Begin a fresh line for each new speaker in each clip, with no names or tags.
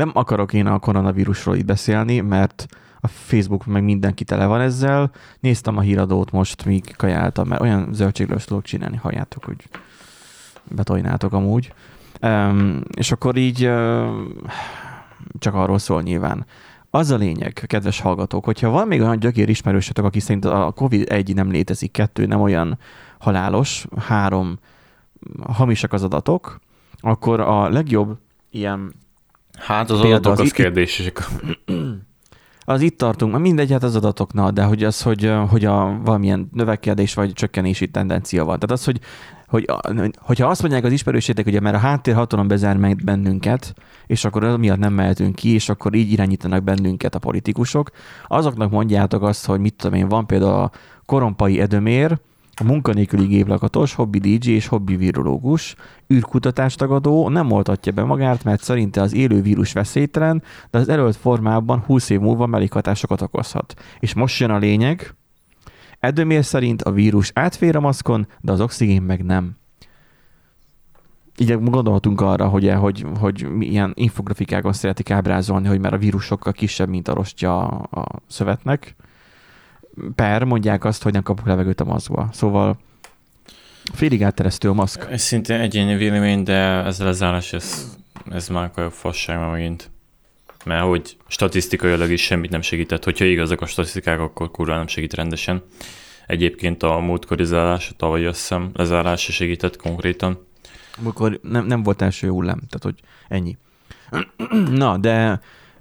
Nem akarok én a koronavírusról itt beszélni, mert a Facebook meg mindenki tele van ezzel. Néztem a híradót most, míg kajáltam, mert olyan zöldséglős tudok csinálni, halljátok, hogy betojnátok amúgy. Um, és akkor így uh, csak arról szól nyilván. Az a lényeg, kedves hallgatók, hogyha van még olyan gyökér ismerősötök, aki szerint a COVID-1 nem létezik, kettő nem olyan halálos, három hamisak az adatok, akkor a legjobb ilyen
Hát az adatok az, az kérdés.
Az itt tartunk, mindegy, hát az adatoknál, de hogy az, hogy, hogy a valamilyen növekedés vagy csökkenési tendencia van. Tehát az, hogy, hogy hogyha azt mondják az ismerősétek, hogy mert a háttérhatalom bezár meg bennünket, és akkor az miatt nem mehetünk ki, és akkor így irányítanak bennünket a politikusok, azoknak mondjátok azt, hogy mit tudom én, van például a korompai edömér, a munkanélküli gépλakatos, hobbi DJ és hobbi virológus, űrkutatástagadó nem oltatja be magát, mert szerinte az élő vírus veszélytelen, de az előtt formában 20 év múlva mellékhatásokat okozhat. És most jön a lényeg, Edömér szerint a vírus átfér a maszkon, de az oxigén meg nem. Így gondolhatunk arra, hogy, hogy, hogy ilyen infografikákon szeretik ábrázolni, hogy már a vírus sokkal kisebb, mint a rostja a szövetnek, per mondják azt, hogy nem kapok levegőt a maszkba. Szóval félig átteresztő a maszk.
Ez szintén egyéni vélemény, de ezzel az állás, ez, ez már a fasság már megint. Mert hogy statisztikailag is semmit nem segített. Hogyha igazak a statisztikák, akkor kurva nem segít rendesen. Egyébként a múltkori zárás, a tavalyi azt hiszem, lezárás segített konkrétan.
Amikor nem, nem volt első hullám, tehát hogy ennyi. Na, de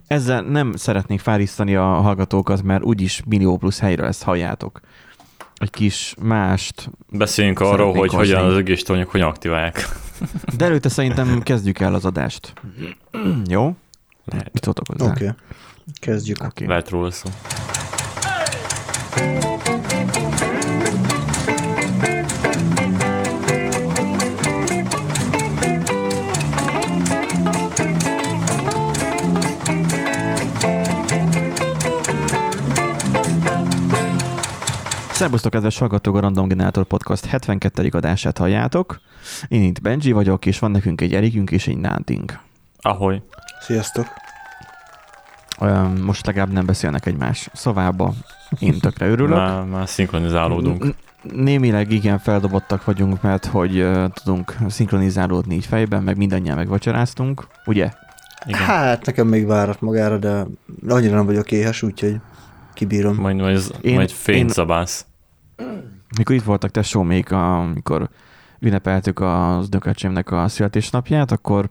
ezzel nem szeretnék fárisztani a hallgatókat, mert úgyis millió plusz helyre ezt halljátok. Egy kis mást.
Beszéljünk arról, hogy hozni. hogyan az egésztőanyag hogyan aktiválják.
De előtte szerintem kezdjük el az adást. Jó? Lehet. Mit?
Oké. Okay. Kezdjük.
Okay. Lehet róla szó.
Szerbusztok, kedves hallgatók, a Random Generator Podcast 72. adását halljátok. Én itt Benji vagyok, és van nekünk egy Erikünk és egy Nántink.
Ahoy.
Sziasztok.
Most legalább nem beszélnek egymás szavába. Én tökre örülök.
Már, már szinkronizálódunk.
Némileg igen feldobottak vagyunk, mert hogy uh, tudunk szinkronizálódni így fejben, meg mindannyian megvacsoráztunk, ugye?
Igen. Hát nekem még várat magára, de annyira nem vagyok éhes, úgyhogy kibírom.
Majd, majd, én, majd fényt szabász.
Mikor itt voltak tesó még, amikor ünnepeltük az dököcsémnek a születésnapját, akkor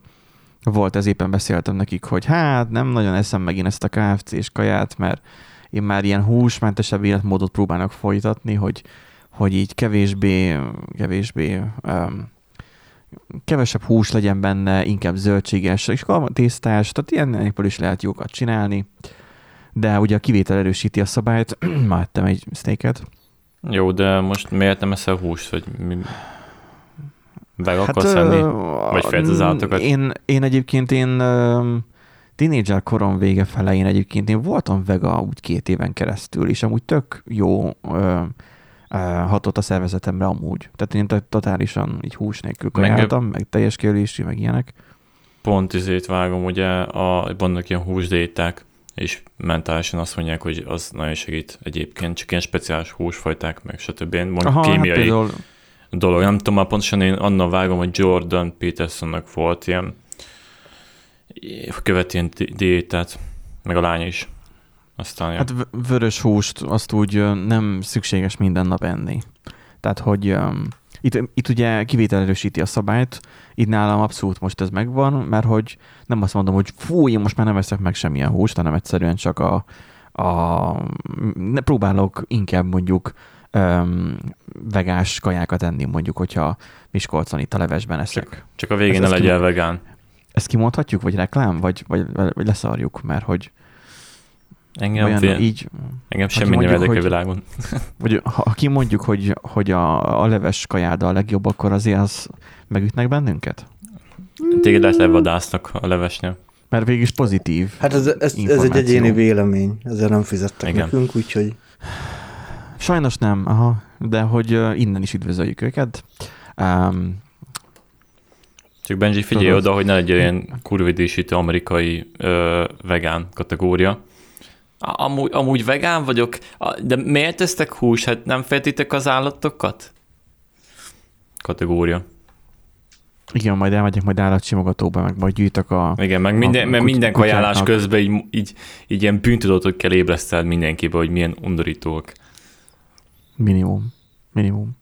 volt ez éppen beszéltem nekik, hogy hát nem nagyon eszem megint ezt a KFC-s kaját, mert én már ilyen húsmentesebb életmódot próbálnak folytatni, hogy, hogy így kevésbé, kevésbé um, kevesebb hús legyen benne, inkább zöldséges, és tésztás, tehát ilyenekből is lehet jókat csinálni. De ugye a kivétel erősíti a szabályt, már ettem egy steaket.
Jó, de most miért nem eszel húst, vagy mi, meg hát, akarsz enni? Vagy félsz az állatokat?
Én, én egyébként én tínédzser korom vége fele én egyébként én voltam vega úgy két éven keresztül, és amúgy tök jó ö, ö, hatott a szervezetemre amúgy. Tehát én totálisan így hús nélkül kajáltam, meg, meg teljes kiölési, meg ilyenek.
Pont izét vágom, ugye a, vannak ilyen húsdéták, és mentálisan azt mondják, hogy az nagyon segít egyébként, csak ilyen speciális húsfajták, meg stb. Mondjuk Aha, hát kémiai hát például dolog. Nem tudom, már pontosan én annak vágom, hogy Jordan Petersonnak volt ilyen követ ilyen diétát, meg a lánya is. Aztán,
hát vörös húst azt úgy nem szükséges minden nap enni. Tehát, hogy itt, itt ugye kivétel erősíti a szabályt, itt nálam abszolút most ez megvan, mert hogy nem azt mondom, hogy fú, én most már nem eszek meg semmilyen húst, hanem egyszerűen csak a, a ne próbálok inkább mondjuk um, vegás kajákat enni, mondjuk, hogyha Miskolcon itt a levesben eszek.
Csak, csak a végén ne legyen vegán.
Ezt kimondhatjuk, vagy reklám, vagy, vagy, vagy leszarjuk, mert hogy
Engem, olyan, fél, így, engem semmi nem érdekel a világon.
Vagy ha kimondjuk, hogy, hogy a, a leves kajáda a legjobb, akkor azért az megütnek bennünket?
Téged lehet levadásznak a levesnél.
Mert végig is pozitív
Hát ez, ez, ez egy egyéni vélemény, ezzel nem fizettek Igen. nekünk, úgyhogy...
Sajnos nem, aha, de hogy innen is üdvözöljük őket. Um,
Csak Benji, figyelj
Tudod.
oda, hogy ne legyen ilyen kurvidísítő amerikai ö, vegán kategória. Amúgy, amúgy vegán vagyok, de miért tesztek hús? Hát nem féltitek az állatokat? Kategória.
Igen, majd elmegyek majd állatsimogatóba, meg majd gyűjtök a...
Igen, meg minden,
A
mert minden kajálás
kutyáknak.
közben így, így, így ilyen bűntudatot kell ébresztelni mindenkibe, hogy milyen undorítóak.
Minimum. Minimum.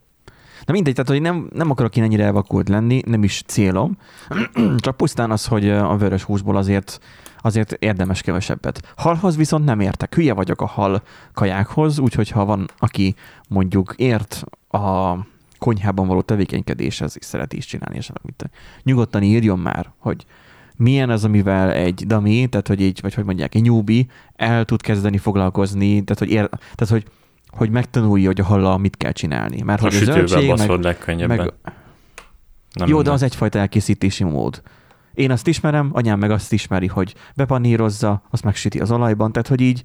Na mindegy, tehát hogy nem, nem akarok én ennyire elvakult lenni, nem is célom, csak pusztán az, hogy a vörös húsból azért, azért érdemes kevesebbet. Halhoz viszont nem értek. Hülye vagyok a hal kajákhoz, úgyhogy ha van, aki mondjuk ért a konyhában való tevékenykedéshez, és szereti is csinálni, és mit, nyugodtan írjon már, hogy milyen az, amivel egy dami, tehát hogy így, vagy hogy mondják, egy newbie el tud kezdeni foglalkozni, tehát hogy, ér, tehát, hogy hogy megtanulja, hogy a hallal mit kell csinálni. Mert
A
hogy a zöldség, meg,
legkönnyebben.
meg,
nem,
jó, de
nem.
az egyfajta elkészítési mód. Én azt ismerem, anyám meg azt ismeri, hogy bepanírozza, azt megsüti az olajban, tehát hogy így,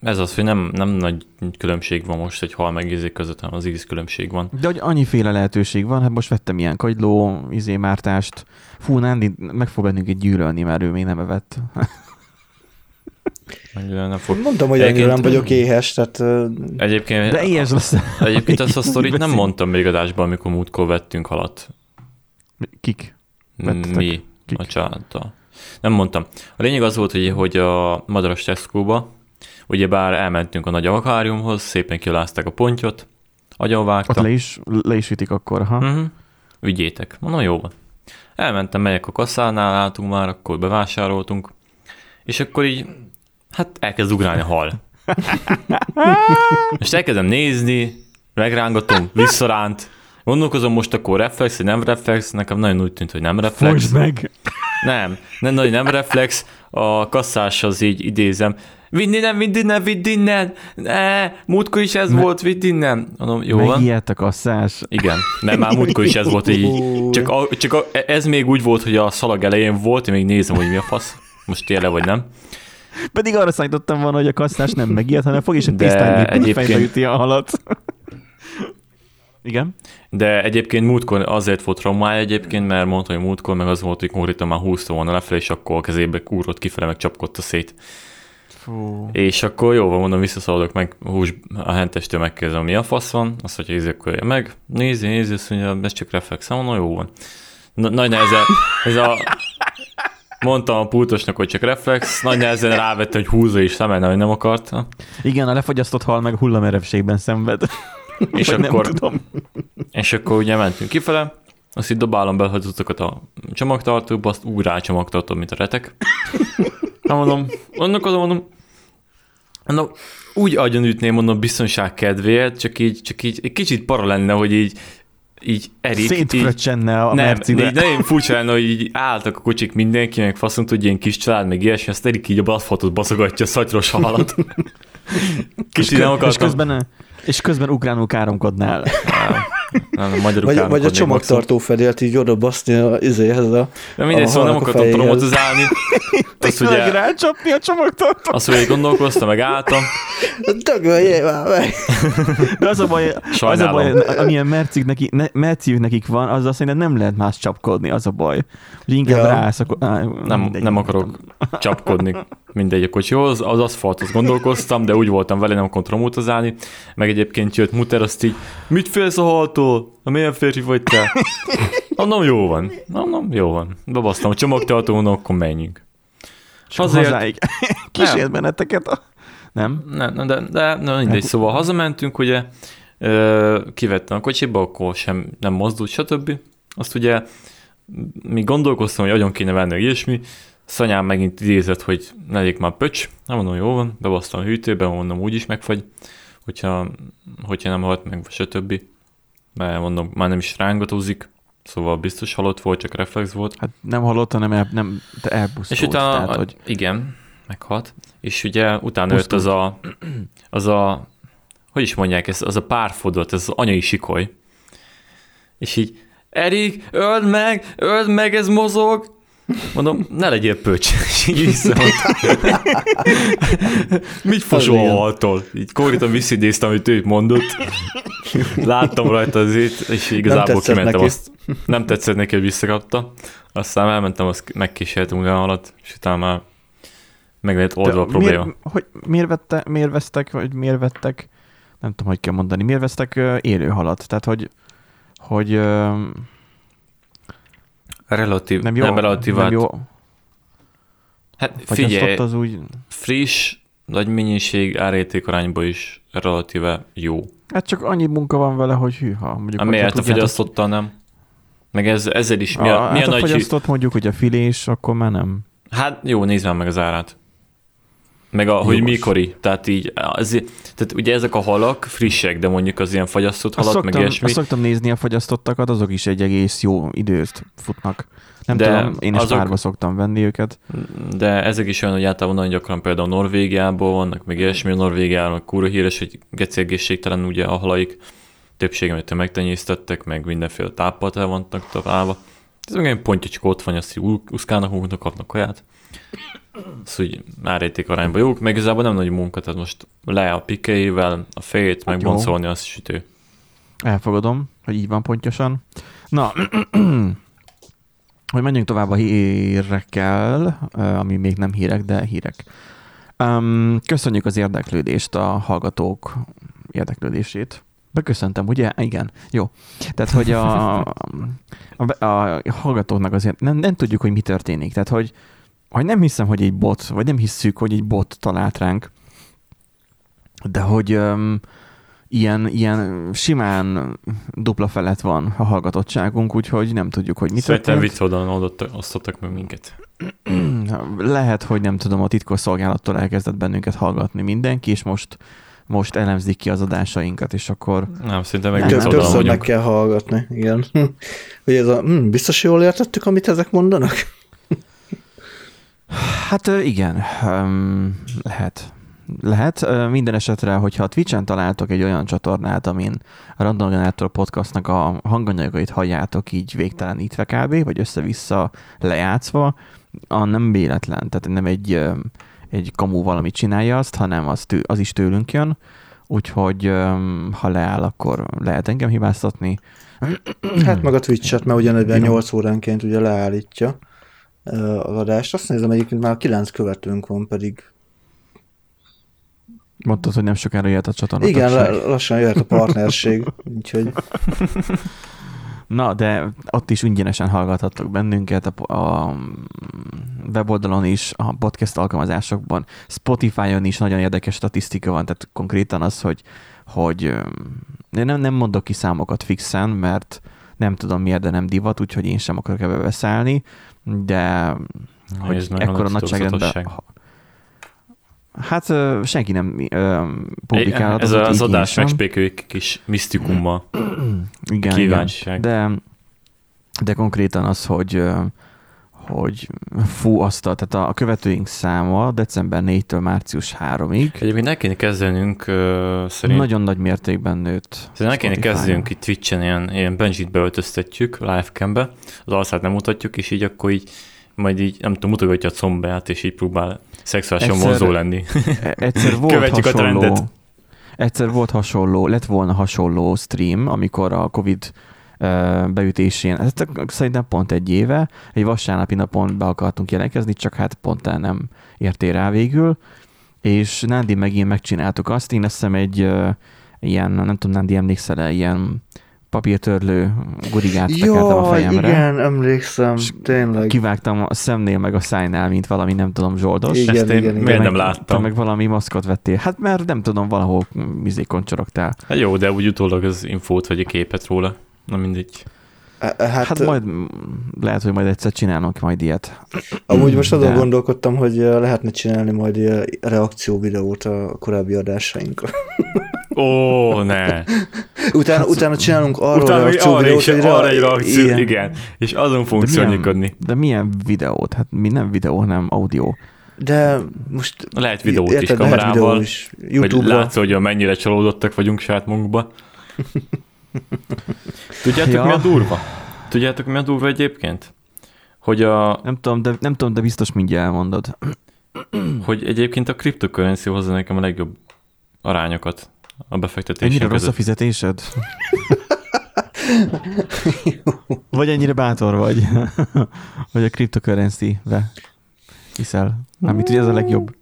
Ez az, hogy nem, nem nagy különbség van most egy hal meg ízék között, hanem az íz különbség van.
de hogy annyiféle lehetőség van, hát most vettem ilyen kagyló, izémártást, fú, Nándi meg fog bennünk egy gyűlölni, mert ő még nem evett.
Nem fog.
Mondtam, hogy
Egyébként-
nem vagyok éhes, tehát
Egyébként,
De éhes lesz.
egyébként ezt a sztorit nem mondtam még adásban, amikor múltkor vettünk halat.
Kik? Vettetek?
Mi
Kik?
a családdal. Nem mondtam. A lényeg az volt, hogy, hogy a madaras Tesco-ba, ugyebár elmentünk a nagy akváriumhoz, szépen kilázták a pontyot,
Ott
agyonvágta.
le is, le is ütik akkor, ha.
Uh-huh. Ügyétek. Mondom, jó van. Elmentem, megyek a kasszánál, álltunk már, akkor bevásároltunk, és akkor így, hát elkezd ugrálni a hal. Most elkezdem nézni, megrángatom, visszaránt, gondolkozom most akkor reflex, vagy nem reflex, nekem nagyon úgy tűnt, hogy nem reflex.
Fogd meg!
Nem, nem, nagyon nem reflex, a kasszás az így idézem, vidd innen, vidd innen, vidd innen, ne, múltkor is ez
Me-
volt, vidd innen. Mondom, jó van.
Megijedt a kasszás.
Igen, mert már múltkor is ez volt, így, csak, a, csak a, ez még úgy volt, hogy a szalag elején volt, én még nézem, hogy mi a fasz. Most tényleg vagy nem.
Pedig arra számítottam volna, hogy a kasszás nem megijed, hanem fog és egy tisztán
egyébként-
a halat. Igen?
De egyébként múltkor azért volt traumája egyébként, mert mondta, hogy múltkor meg az volt, hogy konkrétan már húzta volna lefelé, és akkor a kezébe kúrott kifele, meg csapkodta szét.
Fú.
És akkor jó van, mondom, visszaszaladok meg, hús, a hentestől megkérdezem, mi a fasz van, azt mondja, hogy akkor jöjjön meg, nézi, nézi, azt mondja, ez csak reflex, mondom, jó van. Na, nagy nehezen, ez a, mondtam a pultosnak, hogy csak reflex, nagy nehezen rávette, hogy húzza is szemelne, hogy nem akarta.
Igen, a lefogyasztott hal meg hullamerevségben szenved.
És
Vagy
akkor,
Nem tudom.
és akkor ugye mentünk kifele, azt itt dobálom be a csomagtartóba, azt ugrál csomagtartó, mint a retek. Nem mondom, oda mondom, mondom, úgy agyonütném, mondom, biztonság kedvéért, csak így, csak így egy kicsit para lenne, hogy így, így Erik,
Szétfröccsenne a
nem,
mercibe.
így nagyon furcsa lenne, hogy így álltak a kocsik mindenki, meg faszont, hogy ilyen kis család, meg ilyesmi, azt Erik így a aszfaltot baszogatja a szatyros halat. Kicsit nem
és
akartam.
közben, és közben ugránul káromkodnál.
Nem, nem, magyarul
vagy, vagy a csomagtartó fedélt így oda baszni a izéhez a...
De mindegy,
a
szóval nem akartam promotizálni. Azt ugye,
rácsapni a csomagtartót.
azt ugye gondolkoztam, meg álltam.
Dögöljél már meg!
De az a baj, az a baj amilyen mercik neki, ne, merciük nekik van, az azt szerintem nem lehet más csapkodni, az a baj. Hogy inkább
Ja.
rász, akkor, á,
Nem,
mindegy,
nem akarok csapkodni mindegy a kocsihoz. Az aszfalthoz gondolkoztam, de úgy voltam vele, nem akarom promotizálni. Meg egyébként jött Muter, azt így, mit félsz a haltól? A milyen férfi vagy te? Mondom, jó van. Mondom, jó van. Bebasztam a csomagtartó, mondom, akkor menjünk.
És
Azért-
hazáig. Kísért benneteket a... Nem?
Nem, nem, de, de nem mindegy, szóval hazamentünk, ugye, kivettem a kocsiba, akkor sem nem mozdult, stb. Azt ugye mi gondolkoztam, hogy agyon kéne venni, ilyesmi, Szanyám megint idézett, hogy ne legyek már pöcs, nem mondom, jó van, bebasztam a hűtőbe, mondom, úgyis megfagy, hogyha, hogyha nem halt meg, stb. Mert mondom, már nem is rángatózik, szóval biztos halott volt, csak reflex volt.
Hát nem hallott, hanem el, nem, te elbusztult.
És utána,
tehát,
hogy... igen, meghalt, és ugye utána jött az a, az a, hogy is mondják, ez, az a párfodot, ez az anyai sikoly. És így, Erik, öld meg, öld meg, ez mozog, Mondom, ne legyél pöcs. És így visszamondta. Mit fosolhatol? Így konkrétan visszidéztem, amit ő mondott. Láttam rajta azért, és igazából kimentem
neki.
azt. Nem tetszett neki, hogy visszakapta. Aztán elmentem, azt megkísértem utána alatt, és utána már meg lehet oldva a probléma.
Miért, hogy miért, vette, miért vesztek, vagy miért vettek, nem tudom, hogy kell mondani, miért vesztek élő halat? Tehát, hogy, hogy ö,
Relatív,
nem jó,
nem relatív,
nem jó
Hát figyelj,
az úgy,
friss, nagy mennyiség árérték arányban is relatíve jó.
hát csak annyi munka van vele, hogy hűha. Mondjuk,
Hát
hogyha
miért a fogyasztottal nem? Meg ez, ezzel is mi a,
a,
mi a
hát a
nagy... hű-
fogyasztott mondjuk, hogy a filés, akkor már nem.
Hát jó, nézd már meg az árát. Meg a, hogy
Jogos.
mikori. Tehát így, az, tehát ugye ezek a halak frissek, de mondjuk az ilyen fagyasztott halat, meg
szoktam,
ilyesmi.
azt szoktam nézni a fogyasztottakat, azok is egy egész jó időt futnak. Nem
De
tudom, én is
azok-
párba szoktam venni őket.
De ezek is olyan, hogy általában nagyon gyakran például Norvégiából vannak, meg ilyesmi, Norvégiának kurva híres, hogy geci egészségtelen ugye a halaik, többsége, amit megtenyésztettek, meg mindenféle táppal el vannak találva. Ez meg egy pontyocska ott van, azt így uszkálnak magunknak, kapnak kaját. Az úgy árérték arányban jók, meg igazából nem nagy munka, tehát most le a pikeivel, a fejét, meg
jó.
boncolni, az sütő.
Elfogadom, hogy így van pontosan. Na, hogy menjünk tovább a hírekkel, eh, ami még nem hírek, de hírek. Um, köszönjük az érdeklődést, a hallgatók érdeklődését. Beköszöntem, ugye? Igen. Jó. Tehát, hogy a, a, a hallgatóknak azért nem, nem tudjuk, hogy mi történik. Tehát, hogy, hogy nem hiszem, hogy egy bot, vagy nem hisszük, hogy egy bot talált ránk, de hogy um, ilyen, ilyen simán dupla felett van a hallgatottságunk, úgyhogy nem tudjuk, hogy mi
Szerintem
történt.
vicc oldalon oldott- osztottak meg minket.
Lehet, hogy nem tudom, a titkos szolgálattól elkezdett bennünket hallgatni mindenki, és most, most elemzik ki az adásainkat, és akkor
Nem, szerintem meg
Nem,
Többször meg kell hallgatni, igen. Hogy ez a, hm, biztos jól értettük, amit ezek mondanak?
Hát igen, lehet. Lehet. Minden esetre, hogyha a Twitch-en találtok egy olyan csatornát, amin a Random Generator podcastnak a hanganyagait halljátok így végtelenítve kb, vagy össze-vissza lejátszva, a nem véletlen, tehát nem egy, egy kamu valamit csinálja azt, hanem az, tő, az is tőlünk jön, úgyhogy ha leáll, akkor lehet engem hibáztatni.
Hát meg a Twitch-et, mert ugyanebben
Jó.
8 óránként ugye leállítja az adást. Azt nézem, egyébként már 9 követőnk van pedig.
Mondtad, hogy nem sokára jöhet a csatorna.
Igen, lassan jöhet a partnerség, úgyhogy
Na, de ott is ingyenesen hallgathattok bennünket a, a weboldalon is, a podcast alkalmazásokban, Spotify-on is nagyon érdekes statisztika van, tehát konkrétan az, hogy, hogy én nem, nem mondok ki számokat fixen, mert nem tudom miért, de nem divat, úgyhogy én sem akarok ebbe beszállni, de hogy ekkora nagyságrendben... Hát ö, senki nem ö, publikál.
Ez az
én
adás megspékeljük kis misztikummal.
Igen, igen.
Kíváncsiság.
De, de konkrétan az, hogy hogy fú, azt a, tehát a követőink száma december 4-től március 3-ig
Egyébként ne kéne kezdenünk uh, szerint.
nagyon nagy mértékben nőtt.
Szerintem ne kéne kezdenünk itt Twitch-en ilyen, ilyen Benjit beöltöztetjük livecambe, az alszát nem mutatjuk, és így akkor így majd így, nem tudom, mutogatja a combját, és így próbál szexuálisan
Egyszer-
vonzó lenni.
E- Egyszer volt
Követjük a
hasonló,
trendet.
Egyszer volt hasonló, lett volna hasonló stream, amikor a Covid beütésén, ez szerintem pont egy éve, egy vasárnapi napon be akartunk jelentkezni, csak hát pont el nem értél rá végül, és Nándi meg én megcsináltuk azt, én azt hiszem egy ilyen, nem tudom, Nándi emlékszel ilyen papírtörlő gurigát tekertem a fejemre.
igen, emlékszem, tényleg.
Kivágtam a szemnél meg a szájnál, mint valami, nem tudom, zsoldos.
Igen,
Ezt én
igen, igen.
miért nem
meg,
láttam?
Te meg valami maszkot vettél. Hát mert nem tudom, valahol mizékon csorogtál.
Hát jó, de úgy utólag az infót vagy a képet róla. Na mindegy.
E- e-
Hát,
Hát,
majd lehet, hogy majd egyszer csinálunk majd ilyet.
amúgy most azon
de-
gondolkodtam, hogy ö, lehetne csinálni majd ilyen reakció videót a korábbi adásainkra.
Ó, ne.
Utána, utána csinálunk arról
Utána
reakció
arra
videót,
is,
rea-
arra egy reakció,
igen.
igen. És azon fogunk
De milyen-
szörnyűködni.
De milyen videót? Hát mi nem videó, hanem audio.
De most
Lehet videót is
érted, lehet
kamerával,
videó is. YouTube-ra.
látsz, hogy mennyire csalódottak vagyunk saját magunkba. Tudjátok,
Ja.
mi a durva? Tudjátok, mi a durva egyébként? hogy, a,
Nem tudom, de, nem tudom, de biztos mindjárt elmondod.
hogy egyébként a cryptocurrency hozza nekem a legjobb arányokat a
Ennyire
befektetések
rossz a
között.
fizetésed? vagy ennyire bátor vagy? vagy a cryptocurrency-be hiszel? Mármint, hogy ez a legjobb.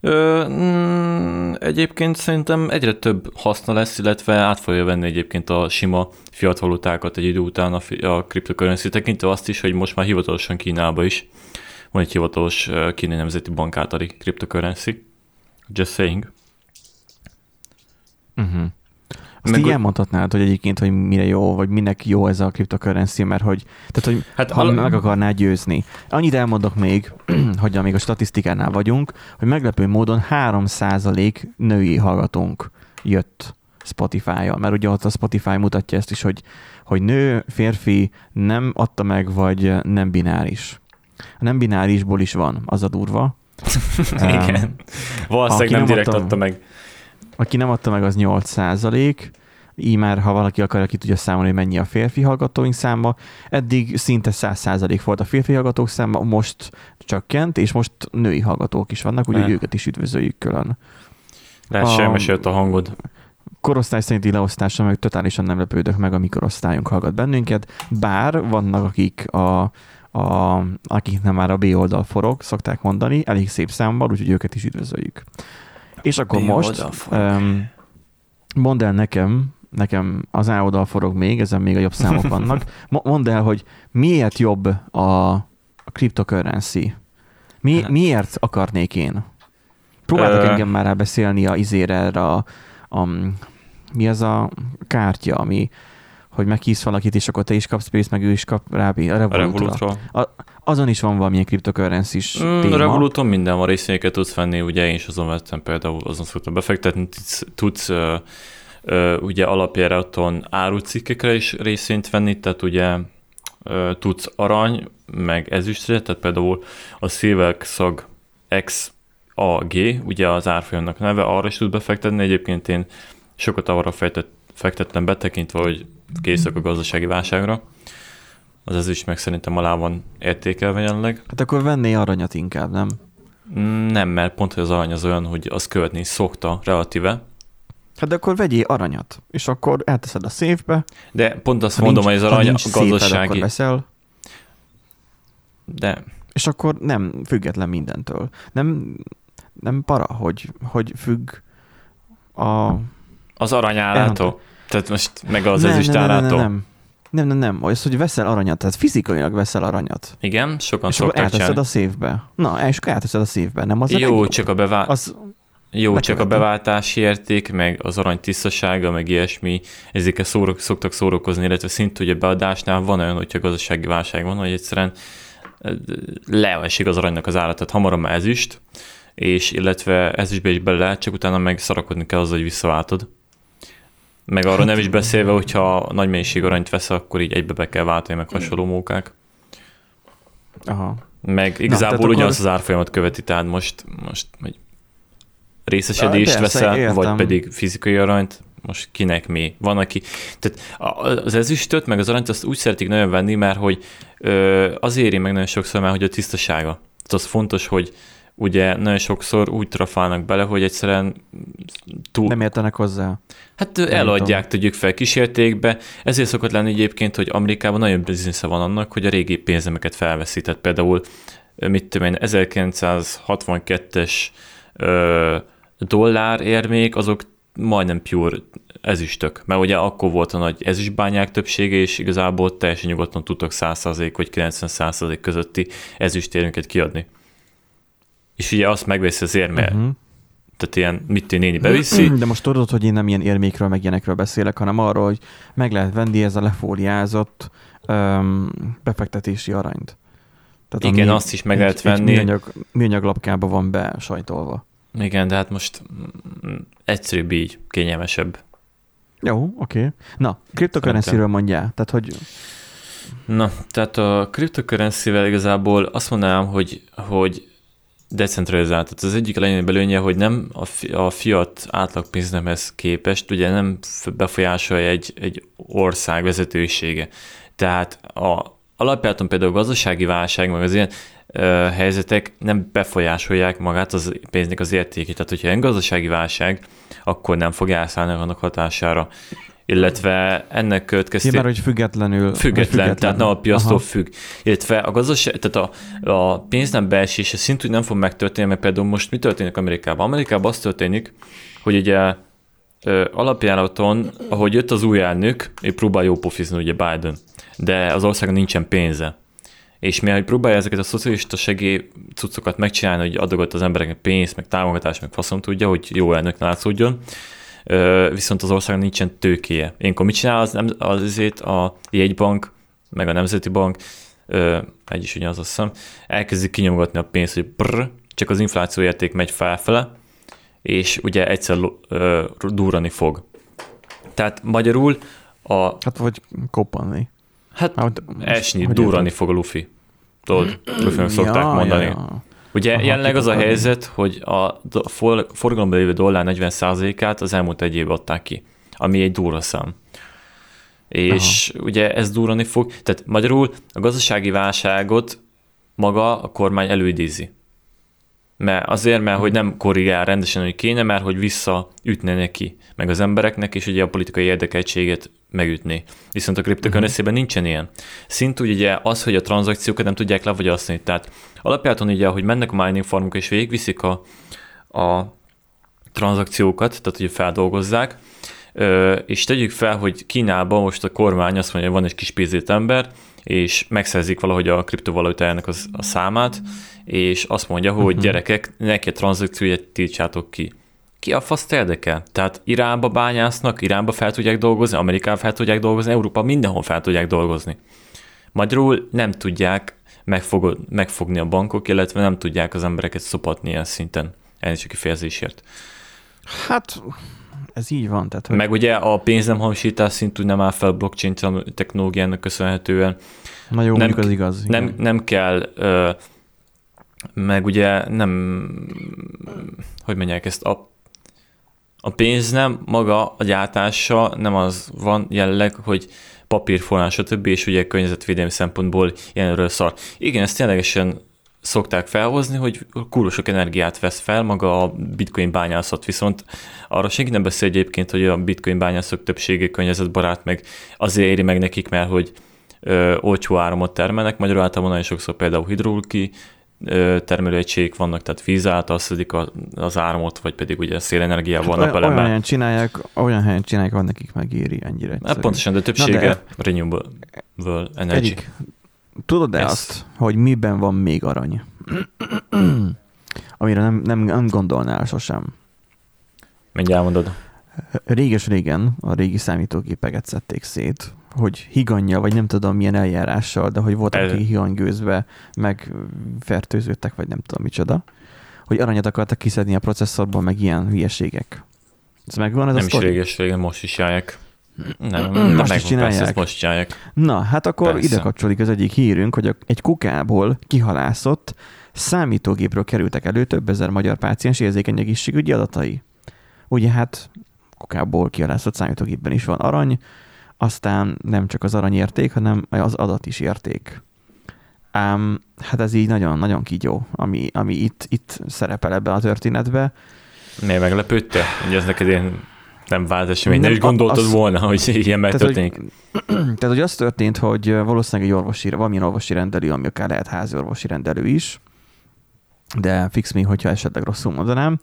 Ö, mm, egyébként szerintem egyre több haszna lesz, illetve át fogja venni egyébként a sima fiat valutákat egy idő után a, fi- a cryptocurrency tekintve azt is, hogy most már hivatalosan Kínába is van egy hivatalos kínai nemzeti bank általi cryptocurrency. Just saying.
Uh-huh. Azt
Meg
így
hogy-
elmondhatnád, hogy egyébként, hogy mire jó, vagy minek jó ez a cryptocurrency, mert hogy, tehát, hogy
Hát
ha
al-
meg akarná győzni. Annyit elmondok még, hogy amíg a statisztikánál vagyunk, hogy meglepő módon 3% női hallgatónk jött Spotify-on, mert ugye ott a Spotify mutatja ezt is, hogy, hogy nő, férfi nem adta meg, vagy nem bináris. A nem binárisból is van, az a durva.
Igen. Valószínűleg nem
nem
direkt
adta-
adta meg.
Aki nem adta meg, az 8 százalék. Így már, ha valaki akar, ki tudja számolni, hogy mennyi a férfi hallgatóink száma. Eddig szinte 100 százalék volt a férfi hallgatók száma, most csökkent, és most női hallgatók is vannak, úgyhogy őket is üdvözöljük külön.
Sem mesélt a hangod.
Korosztály szerinti leosztásra meg totálisan nem lepődök meg, a mi korosztályunk hallgat bennünket, bár vannak, akik a, a, akiknek már a B oldal forog, szokták mondani, elég szép számban, úgyhogy őket is üdvözöljük. És akkor
B
most um, mondd el nekem, nekem az A oldal forog még, ezen még a jobb számok vannak. Mo- Mondd el, hogy miért jobb a, a cryptocurrency? Mi,
Hát-
miért akarnék én? Próbáltak
Ö-
engem már rábeszélni a izére erre a, a, mi az a kártya, ami hogy meghívsz valakit, és akkor te is kapsz pénzt, meg ő is kap rá. A
A
Revolutra.
Revolutról.
Azon is van valamilyen cryptocurrency-s
Mm,
téma.
Revoluton minden van, részvényeket tudsz venni, ugye én is azon vettem például, azon szoktam befektetni, tudsz, tudsz ö, ö, ugye alapjáraton árucikkekre is részvényt venni, tehát ugye ö, tudsz arany, meg ezüstre, tehát például a Silver Szag XAG, ugye az árfolyamnak neve, arra is tud befektetni, egyébként én sokat arra fejtett, fektettem betekintve, hogy készülök a gazdasági válságra. Az ezüst meg szerintem alá van értékelve jelenleg.
Hát akkor venné aranyat inkább, nem?
Mm, Nem, mert pont, hogy az arany az olyan, hogy az követni is szokta relatíve,
Hát de akkor vegyél aranyat, és akkor elteszed a széfbe.
de pont azt
Ha
mondom,
nincs,
hogy az arany a gazdasági,
veszel,
de
és akkor nem független mindentől. Nem, nem para, hogy, hogy függ a...
az arany árától, tehát most meg az
nem,
ezüst
nem, nem, nem,
árától.
nem, nem, nem, nem, az, hogy veszel aranyat, tehát fizikailag veszel aranyat,
Igen, sokan
és akkor
szokták
elteszed a széfbe. Na, és akkor elteszed a széfbe, nem az a
Jó,
legjobb?
csak a, bevá...
Az,
Jó, csak a
bekövetem.
beváltási érték, meg az arany tisztasága, meg ilyesmi, ezekkel szórok, szoktak szórakozni, illetve szint ugye beadásnál van olyan, hogyha gazdasági válság van, hogy egyszerűen leesik az aranynak az ára, tehát hamarabb már ezüst, és illetve ezüstbe is bele lehet, csak utána meg szarakodni kell az, hogy visszaváltod. Meg arra nem is beszélve, hogyha nagy mennyiség aranyt vesz, akkor így egybe be kell váltani, meg hasonló mókák.
aha.
Meg igazából akkor... ugyanazt
akkor-
az árfolyamat követi, tehát most, most hogy részesedést veszel, vagy pedig fizikai aranyt, most kinek mi. Van, aki... Tehát az ezüstöt, meg az aranyt azt úgy szeretik nagyon venni, mert hogy ö, az éri meg nagyon sokszor már, hogy a tisztasága. Tehát az fontos, hogy ugye nagyon sokszor úgy trafálnak bele, hogy egyszerűen túl,
Nem értenek hozzá.
Hát ö, eladják, tegyük fel kísértékbe. Ezért szokott lenni egyébként, hogy Amerikában nagyon biznisze van annak, hogy a régi pénzemeket felveszi. Tehát például, mit tudom én, 1962-es ö, dollár érmék, azok majdnem pure ezüstök. Mert ugye akkor volt a nagy ezüstbányák többsége, és igazából teljesen nyugodtan tudtak 100% vagy 90% közötti ezüstérméket kiadni. És ugye azt megveszi az érme, uh-huh.
Uh-huh.
tehát ilyen, mit tudom, néni beviszi,
De most tudod, hogy én nem ilyen érmékről, meg ilyenekről beszélek, hanem arról, hogy meg lehet venni ez a lefóliázott um, befektetési aranyt. Tehát
Igen, azt is meg
egy-
lehet
egy
venni.
Műanyag, műanyag lapkába van be sajtolva.
Igen, de hát most mm, egyszerűbb így, kényelmesebb.
Jó, oké. Okay. Na, cryptocurrency-ről mondjál. Tehát, hogy
Na, tehát a cryptocurrency-vel igazából azt mondanám, hogy, hogy decentralizált. Tehát az egyik legnagyobb előnye, hogy nem a, fi- a fiat átlagpénznemhez képest, ugye nem befolyásolja egy, egy ország vezetősége. Tehát a, alapjáton például a gazdasági válság, meg az ilyen ö, helyzetek nem befolyásolják magát az pénznek az értékét. Tehát, hogyha ilyen gazdasági válság, akkor nem fog elszállni annak hatására. Illetve ennek következtében...
Már hogy függetlenül.
Független, tehát nem a piasztól függ. Illetve a gazdaság, tehát a, a pénz nem beesése szintúgy nem fog megtörténni, mert például most mi történik Amerikában? Amerikában az történik, hogy ugye alapjáraton, ahogy jött az új elnök, ő próbál jó pofizni, ugye Biden, de az országon nincsen pénze. És mi, hogy próbálja ezeket a szocialista segély cuccokat megcsinálni, hogy adogat az embereknek pénzt, meg támogatást, meg faszom tudja, hogy jó elnök látszódjon, viszont az országon nincsen tőkéje. Énkor mit csinál az, nem, az azért a jegybank, meg a Nemzeti Bank, egy is ugye az azt hiszem, elkezdik kinyomogatni a pénzt, hogy brr, csak az infláció érték megy felfele, és ugye egyszer durrani fog. Tehát magyarul a...
Hát vagy koppanni.
Hát, hát esni, durrani fog a lufi. Tudod, lufi szokták ja, mondani. Ja, ja. Ugye Aha, jelenleg az a helyzet, hogy a forgalomban lévő dollár 40%-át az elmúlt egy évben adták ki, ami egy durva szám. És Aha. ugye ez durrani fog, tehát magyarul a gazdasági válságot maga a kormány előidézi. Mert azért, mert hogy nem korrigál rendesen, hogy kéne, mert hogy visszaütne neki, meg az embereknek, és ugye a politikai érdekeltséget megütni. Viszont a kriptokörnyezetben uh-huh. nincsen ilyen. Szintúgy ugye az, hogy a tranzakciókat nem tudják levagyasztani. Tehát alapjáton ugye, hogy mennek a mining farmok és végigviszik a, a tranzakciókat, tehát hogy feldolgozzák, és tegyük fel, hogy Kínában most a kormány azt mondja, hogy van egy kis pénzét ember, és megszerzik valahogy a kriptovalutájának az, a számát, és azt mondja, hogy uh-huh. gyerekek, neki a tranzakcióját tiltsátok ki. Ki a faszt érdekel? Tehát Iránba bányásznak, Iránba fel tudják dolgozni, Amerikában fel tudják dolgozni, Európa mindenhol fel tudják dolgozni. Magyarul nem tudják megfogod, megfogni a bankok, illetve nem tudják az embereket szopatni ilyen szinten. Elnézést a kifejezésért.
Hát ez így van. Tehát,
hogy... Meg ugye a pénznemhamisítás szintű nem áll fel blockchain technológiának köszönhetően.
Na jó, nem, az igaz.
Nem, nem kell, ö, meg ugye nem, hogy mondják ezt, a, a pénz nem maga a gyártása, nem az van jelenleg, hogy papírforrás, stb. és ugye környezetvédelmi szempontból ilyenről szar. Igen, ezt ténylegesen szokták felhozni, hogy kurva sok energiát vesz fel maga a bitcoin bányászat, viszont arra senki nem beszél egyébként, hogy a bitcoin bányászok többsége környezetbarát, meg azért éri meg nekik, mert hogy ö, olcsó áramot termelnek, magyarul általában nagyon sokszor például hidrolki termelőegységek vannak, tehát víz által szedik az áramot, vagy pedig ugye szélenergiával hát
napelemmel. Olyan helyen csinálják, olyan helyen csinálják, van nekik megéri ennyire.
Hát pontosan, de többsége de... renewable energy. Egyik,
tudod-e Ezt... azt, hogy miben van még arany? Amire nem, nem, nem gondolnál sosem.
Mindjárt mondod.
Réges-régen a régi számítógépeket szedték szét, hogy higanya, vagy nem tudom milyen eljárással, de hogy voltak, akik higanygőzve megfertőződtek, vagy nem tudom micsoda, hogy aranyat akartak kiszedni a processzorból, meg ilyen hülyeségek. Ez megvan ez
nem
a
is réges most is járják. Nem, nem most is csinálják. Persze, most csinálják.
Na, hát akkor persze. ide kapcsolódik az egyik hírünk, hogy egy kukából kihalászott számítógépről kerültek elő több ezer magyar páciens érzékeny egészségügyi adatai. Ugye hát kukából kihalászott számítógépben is van arany, aztán nem csak az arany érték, hanem az adat is érték. Ám hát ez így nagyon-nagyon kígyó, ami, ami itt, itt szerepel ebben a történetben.
Miért meglepődte? Ugye ez neked ilyen nem vált esemény, nem, nem is gondoltad az, volna, hogy ilyen megtörténik.
Tehát, hogy, tehát, hogy az történt, hogy valószínűleg egy orvosi, valamilyen orvosi rendelő, ami akár lehet házi orvosi rendelő is, de fix mi, hogyha esetleg rosszul mondanám,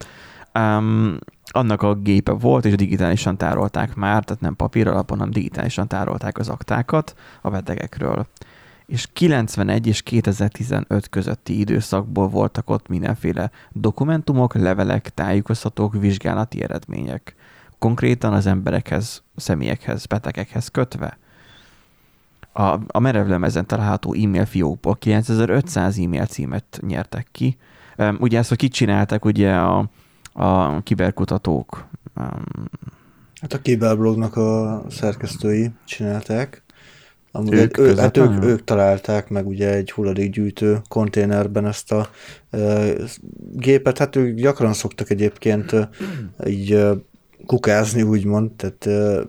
um, annak a gépe volt, és digitálisan tárolták már, tehát nem papír alapon, hanem digitálisan tárolták az aktákat a betegekről. És 91 és 2015 közötti időszakból voltak ott mindenféle dokumentumok, levelek, tájékoztatók, vizsgálati eredmények. Konkrétan az emberekhez, személyekhez, betegekhez kötve. A, a merevlemezen található e-mail fiókból 9500 e-mail címet nyertek ki. Ugye ezt, hogy kit csináltak, ugye a, a kiberkutatók.
Hát a kiberblognak a szerkesztői csinálták. Amúgy ők, ő, hát ők, ők találták meg ugye egy hulladékgyűjtő konténerben ezt a e, gépet, hát ők gyakran szoktak egyébként e, így e, kukázni, úgymond, tehát e,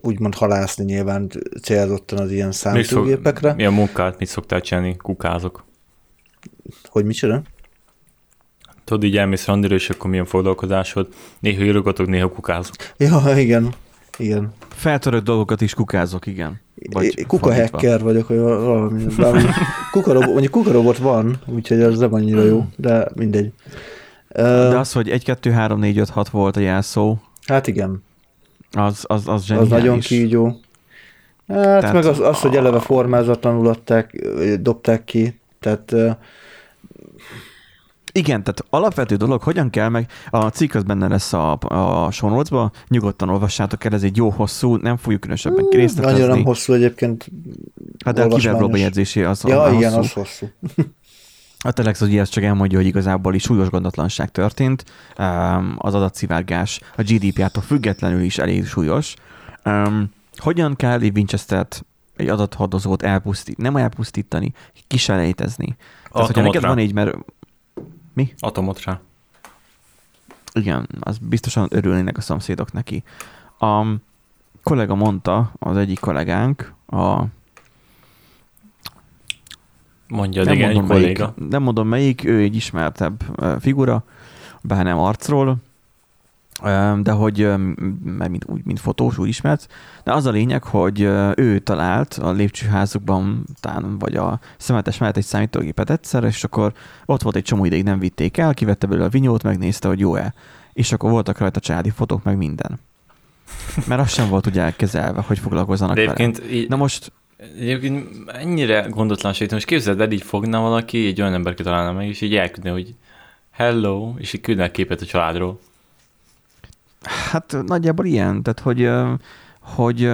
úgymond halászni nyilván célzottan az ilyen számítógépekre.
Mi a munkát, mit szoktál csinálni? Kukázok.
Hogy micsoda?
Tudod, így elmész randira, és akkor milyen foglalkozásod? Néha írogatok, néha kukázok.
Ja, igen. Igen.
Feltörött dolgokat is kukázok, igen.
Vagy kuka hacker vagyok, vagy valami. kukarobot, mondjuk kukarobot van, úgyhogy az nem annyira jó, de mindegy.
De az, hogy 1, 2, 3, 4, 5, 6 volt a jelszó.
Hát igen.
Az, az, az zseniális.
Az nagyon kígyó. Hát tehát meg az, az, hogy eleve formázatlanul adták, dobták ki, tehát
igen, tehát alapvető dolog, hogyan kell meg, a cikk az benne lesz a, a sonolcba, nyugodtan olvassátok el, ez egy jó hosszú, nem fogjuk különösebben részletezni.
Annyira nem hosszú egyébként.
Hát de a kiverbóba jegyzésé az
Ja, igen, hosszú. az hosszú.
A Telex az ezt csak elmondja, hogy igazából is súlyos gondatlanság történt, az adatszivárgás a GDP-tól függetlenül is elég súlyos. Hogyan kell egy Winchester-t, egy adathordozót elpusztítani, nem elpusztítani, kiselejtezni. Tehát, hogyha neked van egy, mert mi?
Atomot rá.
Igen, az biztosan örülnének a szomszédok neki. A kollega mondta, az egyik kollégánk, a
Mondja, nem igen, mondom
egy
melyik, kolléga.
Nem mondom melyik, ő egy ismertebb figura, bár nem arcról, de hogy, mert mint, úgy, mint fotós, úgy ismert, de az a lényeg, hogy ő talált a lépcsőházukban, tán, vagy a szemetes mellett egy számítógépet egyszer, és akkor ott volt egy csomó ideig nem vitték el, kivette belőle a vinyót, megnézte, hogy jó-e, és akkor voltak rajta családi fotók, meg minden. Mert az sem volt ugye elkezelve, hogy foglalkozzanak vele. Így... Na most
Egyébként ennyire gondotlanség, most képzeld el, így fogna valaki, egy olyan ember találna meg, és így elküldne, hogy hello, és így küldne képet a családról.
Hát nagyjából ilyen, tehát hogy, hogy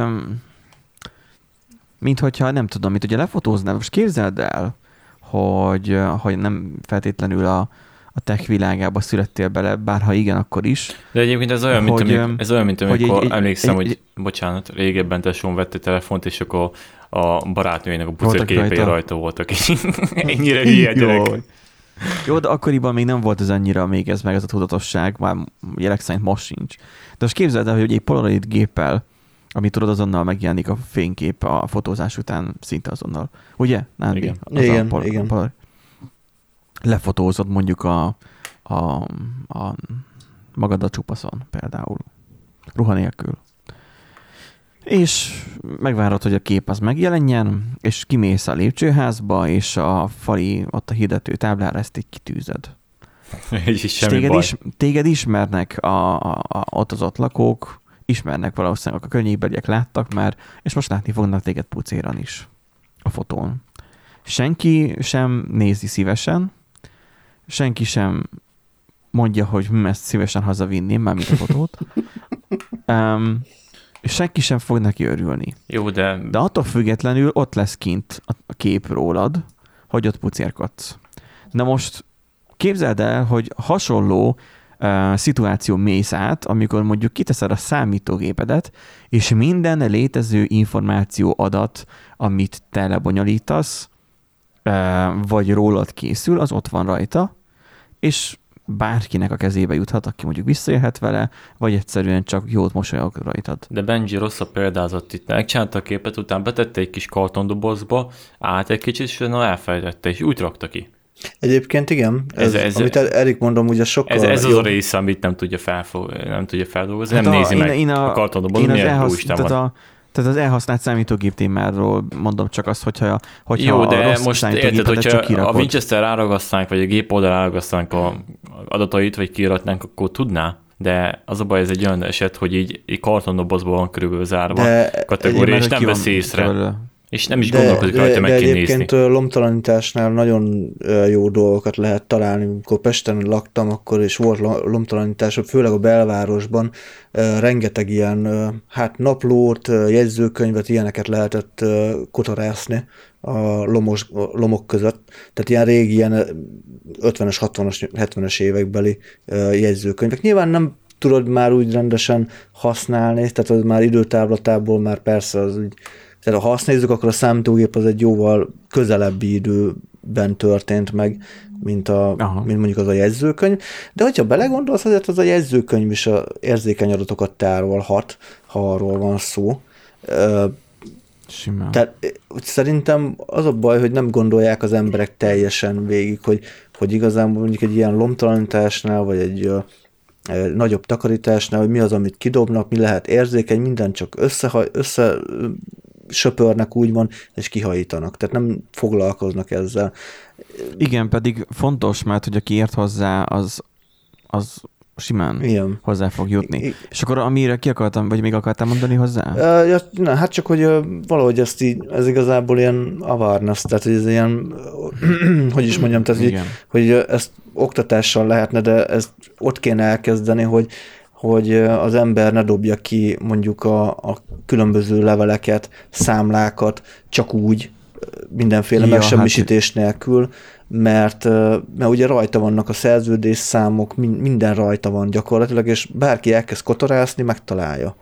mint hogyha nem tudom, mit ugye lefotóznál, most képzeld el, hogy, hogy nem feltétlenül a, a tech világába születtél bele, bár ha igen, akkor is.
De egyébként ez olyan, hogy, mint, amik, ez olyan, mint amikor hogy egy, emlékszem, egy, hogy bocsánat, régebben tesóm vette telefont, és akkor a barátnőjének a pucérképei rajta. rajta voltak. Ennyire hülye gyerek.
Jó, de akkoriban még nem volt ez annyira még ez meg ez a tudatosság, már jelek szerint most sincs. De most képzeld el, hogy egy Polaroid géppel, ami tudod azonnal megjelenik a fénykép a fotózás után szinte azonnal. Ugye?
Nem, igen, az igen, a pol- igen. Pol-
lefotózod mondjuk a, a, a magad a csupaszon például. Ruha nélkül és megvárod, hogy a kép az megjelenjen, és kimész a lépcsőházba, és a fali, ott a hirdető táblára ezt így kitűzöd.
és, és téged,
baj. is, téged ismernek a, a, a, ott az ott lakók, ismernek valószínűleg a környékbeliek láttak már, és most látni fognak téged pucéran is a fotón. Senki sem nézi szívesen, senki sem mondja, hogy hm, ezt szívesen hazavinném, már mint a fotót. Um, és senki sem fog neki örülni.
Jó, de...
De attól függetlenül ott lesz kint a kép rólad, hogy ott pucérkodsz. Na most képzeld el, hogy hasonló uh, szituáció mész át, amikor mondjuk kiteszed a számítógépedet, és minden létező információ adat, amit te lebonyolítasz, uh, vagy rólad készül, az ott van rajta, és bárkinek a kezébe juthat, aki mondjuk visszaélhet vele, vagy egyszerűen csak jót mosolyog rajtad.
De Benji a példázott itt. Megcsinálta a képet, utána betette egy kis kartondobozba, állt egy kicsit, és na elfelejtette, és úgy rakta ki.
Egyébként igen, ez, ez, ez, amit Erik mondom, ugye sokkal
Ez, ez az a része, amit nem tudja, felfog, nem tudja feldolgozni, hát nem a, nézi én, meg én a, a kartondobozba, milyen elhasz,
tehát a, tehát az elhasznált számítógép témáról mondom csak azt, hogyha, hogyha
Jó, de a most érted, hogyha a Winchester ráragasztánk, vagy a gép oldal ráragasztánk a adatait, vagy kiiratnánk, akkor tudná? de az a baj, ez egy olyan eset, hogy így, így kartondobozban van körülbelül zárva de kategória, és nem veszi észre. Tőle. És nem is de, gondolkodik rajta, meg de kell
egyébként nézni. lomtalanításnál nagyon jó dolgokat lehet találni. Amikor Pesten laktam, akkor is volt lomtalanítás, főleg a belvárosban rengeteg ilyen hát naplót, jegyzőkönyvet, ilyeneket lehetett kotorászni a lomos, a lomok között. Tehát ilyen régi, ilyen 50-es, 60-as, 70-es évekbeli jegyzőkönyvek. Nyilván nem tudod már úgy rendesen használni, tehát az már időtávlatából már persze az úgy tehát ha azt nézzük, akkor a számítógép az egy jóval közelebbi idő ben történt meg, mint, a, mint mondjuk az a jegyzőkönyv. De hogyha belegondolsz, azért az a jegyzőkönyv is a érzékeny adatokat tárolhat, ha arról van szó.
Simán.
Tehát szerintem az a baj, hogy nem gondolják az emberek teljesen végig, hogy, hogy igazán mondjuk egy ilyen lomtalanításnál, vagy egy nagyobb takarításnál, hogy mi az, amit kidobnak, mi lehet érzékeny, minden csak össze, össze söpörnek úgymond, és kihajítanak. Tehát nem foglalkoznak ezzel.
Igen, pedig fontos, mert hogy aki ért hozzá, az, az simán Igen. hozzá fog jutni. I- és akkor amire ki akartam, vagy még akartam mondani hozzá?
Ja, na, hát csak, hogy valahogy ezt így, ez igazából ilyen awareness, tehát hogy ez ilyen, hogy is mondjam, tehát, hogy, hogy ezt oktatással lehetne, de ezt ott kéne elkezdeni, hogy hogy az ember ne dobja ki mondjuk a, a különböző leveleket, számlákat csak úgy, mindenféle ja, megsemmisítés hát... nélkül, mert, mert ugye rajta vannak a szerződés számok, minden rajta van gyakorlatilag, és bárki elkezd kotorászni, megtalálja.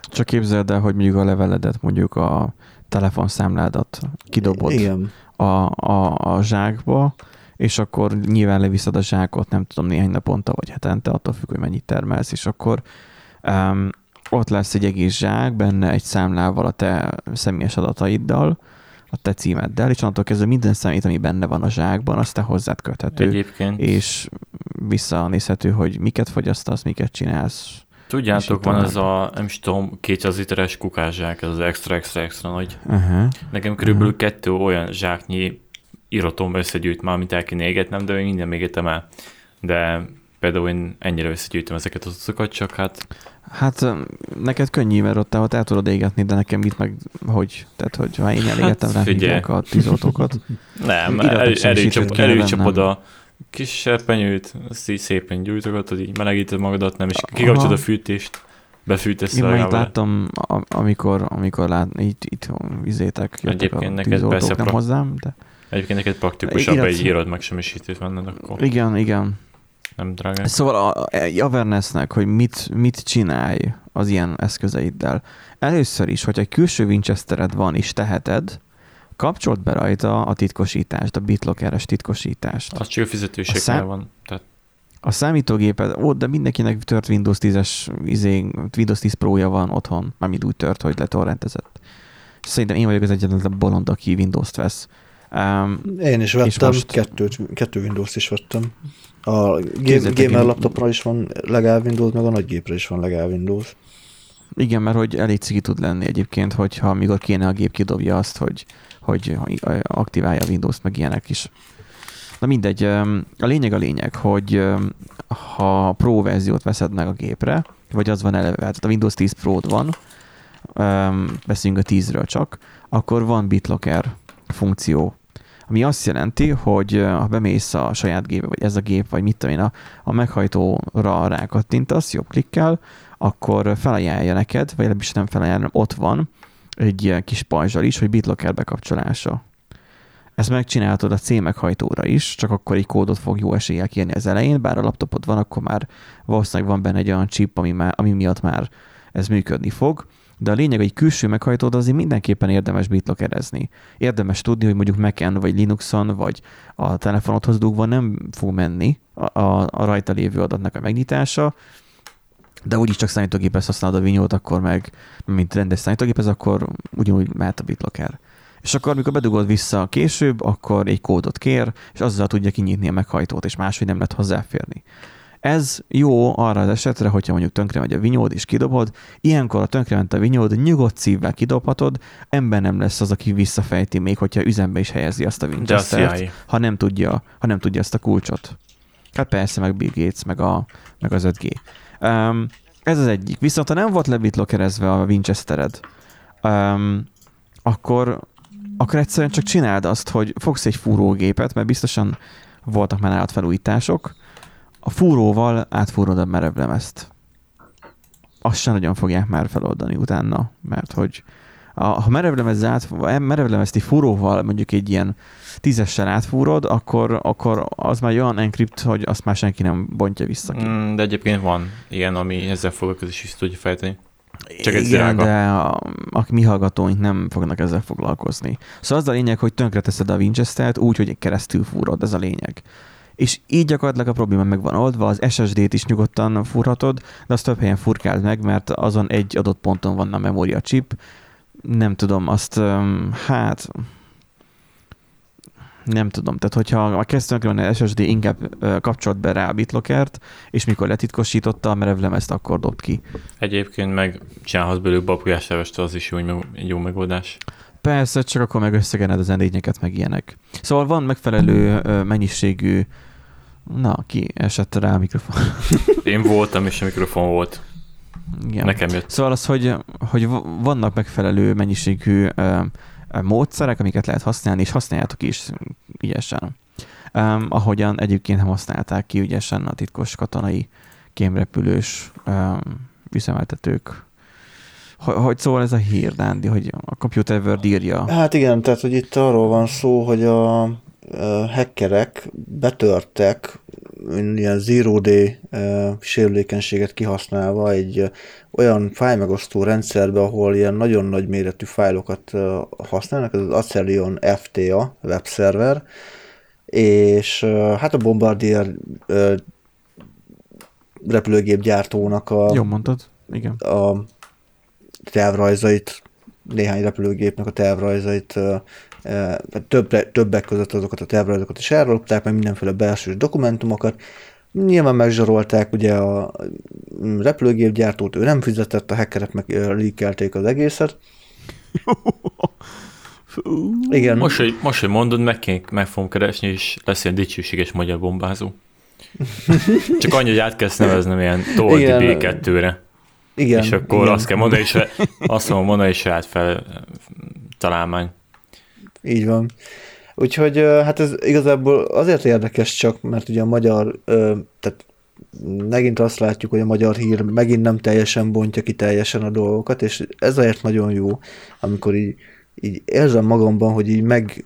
Csak képzeld el, hogy mondjuk a leveledet, mondjuk a telefonszámládat kidobod Igen. A, a, a zsákba, és akkor nyilván leviszed a zsákot, nem tudom, néhány naponta vagy hetente, attól függ, hogy mennyit termelsz, és akkor um, ott lesz egy egész zsák, benne egy számlával a te személyes adataiddal, a te címeddel, és onnantól kezdve minden számít, ami benne van a zsákban, azt te hozzád köthető.
Egyébként.
És visszanézhető, hogy miket fogyasztasz, miket csinálsz.
Tudjátok, van az a, nem is tudom, 200 literes kukázsák, ez az extra, extra, extra nagy. Uh-huh. Nekem körülbelül uh-huh. kettő olyan zsáknyi iratom összegyűjt már, amit el kéne égetnem, de én minden még égetem el. De például én ennyire összegyűjtöm ezeket az utakat, csak hát...
Hát neked könnyű, mert ott, ott el tudod égetni, de nekem itt meg hogy? Tehát, hogy ha én elégetem hát, rá a tűzoltókat.
Nem, előcsapod előcsap a kis serpenyőt, azt így szépen gyújtogatod, így melegíted magadat, nem is kikapcsolod a fűtést befűtesz
Én majd láttam, amikor, amikor lát, itt, itt izétek, jöttek a tűzoltók, nem hozzám, de...
Egyébként neked praktikusabb Irat... egy írod megsemmisítőt venned akkor.
Igen, igen.
Nem drága.
Szóval a, a awarenessnek, hogy mit, mit csinálj az ilyen eszközeiddel. Először is, hogy egy külső Winchestered van és teheted, kapcsolt be rajta a titkosítást, a BitLockeres titkosítást.
Az csak fizetőségnél szám... van. Tehát...
A számítógéped, ó, de mindenkinek tört Windows 10-es, izé, Windows 10 Pro-ja van otthon, amit úgy tört, hogy letorrentezett. Szerintem én vagyok az egyetlen bolond, aki Windows-t vesz.
Um, Én is vettem, most... kettőt, kettő Windows-t is vettem. A game, gamer laptopra is van legalább Windows, meg a nagy gépre is van legalább Windows.
Igen, mert hogy elég cigi tud lenni egyébként, hogyha amikor kéne a gép kidobja azt, hogy, hogy aktiválja a Windows-t, meg ilyenek is. Na mindegy, a lényeg a lényeg, hogy ha Pro verziót veszed meg a gépre, vagy az van eleve, tehát a Windows 10 pro van, beszélünk a 10-ről csak, akkor van BitLocker funkció, ami azt jelenti, hogy ha bemész a saját gépbe, vagy ez a gép, vagy mit tudom én, a, a meghajtóra rákattintasz, jobb klikkel, akkor felajánlja neked, vagy legalábbis nem felajánlja, ott van egy kis pajzsal is, hogy BitLocker bekapcsolása. Ezt megcsinálhatod a C meghajtóra is, csak akkor egy kódot fog jó eséllyel kérni az elején, bár a laptopod van, akkor már valószínűleg van benne egy olyan chip, ami, már, ami miatt már ez működni fog de a lényeg, hogy külső meghajtód azért mindenképpen érdemes bitlockerezni. Érdemes tudni, hogy mondjuk Mac-en, vagy Linuxon, vagy a telefonodhoz dugva nem fog menni a, a, a rajta lévő adatnak a megnyitása, de úgyis csak számítógéphez használod a vinyót, akkor meg, mint rendes számítógéphez, akkor ugyanúgy mehet a BitLocker. És akkor, amikor bedugod vissza később, akkor egy kódot kér, és azzal tudja kinyitni a meghajtót, és máshogy nem lehet hozzáférni. Ez jó arra az esetre, hogyha mondjuk tönkre megy a vinyód és kidobod, ilyenkor a tönkrement a vinyód, nyugodt szívvel kidobhatod, ember nem lesz az, aki visszafejti, még hogyha üzembe is helyezi azt a winchester ha nem tudja, ha nem tudja ezt a kulcsot. Hát persze, meg Bill Gates, meg, a, meg az 5G. Um, ez az egyik. Viszont ha nem volt lebitlockerezve a Winchestered, um, akkor, akkor egyszerűen csak csináld azt, hogy fogsz egy fúrógépet, mert biztosan voltak már nálad felújítások, a fúróval átfúrod a merevlemezt. Azt sem nagyon fogják már feloldani utána, mert hogy a, ha merevlemez át, merevlemezti fúróval mondjuk egy ilyen tízessel átfúrod, akkor, akkor az már olyan encrypt, hogy azt már senki nem bontja vissza ki.
Mm, de egyébként van ilyen, ami ezzel foglalkozik is tudja fejteni. Csak egy
Igen, de a, a mi hallgatóink nem fognak ezzel foglalkozni. Szóval az a lényeg, hogy tönkreteszed a Winchester-t úgy, hogy keresztül fúrod, ez a lényeg. És így gyakorlatilag a probléma meg van oldva, az SSD-t is nyugodtan fúrhatod, de azt több helyen furkáld meg, mert azon egy adott ponton van a memória chip. Nem tudom, azt hát nem tudom, tehát hogyha a kezdőnek van egy SSD, inkább kapcsolt be rá a BitLockert, és mikor letitkosította a merevlemezt, akkor dobt ki.
Egyébként meg csinálhatsz belőle babgulyás az is jó, jó megoldás.
Persze, csak akkor meg összegened az enényeket, meg ilyenek. Szóval van megfelelő mennyiségű Na, ki esett rá a mikrofon?
Én voltam, és a mikrofon volt.
Igen.
Nekem jött.
Szóval az, hogy, hogy vannak megfelelő mennyiségű módszerek, amiket lehet használni, és használjátok is ügyesen. Um, ahogyan egyébként nem használták ki ügyesen a titkos katonai kémrepülős um, üzemeltetők. Hogy, hogy szól ez a hír, Dándi, hogy a Computer World írja?
Hát igen, tehát hogy itt arról van szó, hogy a hackerek betörtek ilyen zero day sérülékenységet kihasználva egy olyan fájmegosztó rendszerbe, ahol ilyen nagyon nagy méretű fájlokat használnak, ez az Acelion FTA webszerver, és hát a Bombardier repülőgép gyártónak a,
Jó mondtad, igen.
a tervrajzait, néhány repülőgépnek a tervrajzait több, többek között azokat a tervrajzokat is elrólogták, meg mindenféle belső dokumentumokat. Nyilván megzsarolták ugye a repülőgépgyártót, ő nem fizetett, a hackerek meg leakelték az egészet.
Igen. Most, hogy, most, hogy mondod, meg, kell, meg fogom keresni, és lesz ilyen dicsőséges magyar bombázó. Csak annyi, hogy át kell neveznem ilyen Toldi B2-re. Igen. És akkor igen. azt kell mondani, és azt mondom mondani, és fel találmány.
Így van. Úgyhogy hát ez igazából azért érdekes csak, mert ugye a magyar, tehát megint azt látjuk, hogy a magyar hír megint nem teljesen bontja ki teljesen a dolgokat, és ez azért nagyon jó, amikor így, így érzem magamban, hogy így meg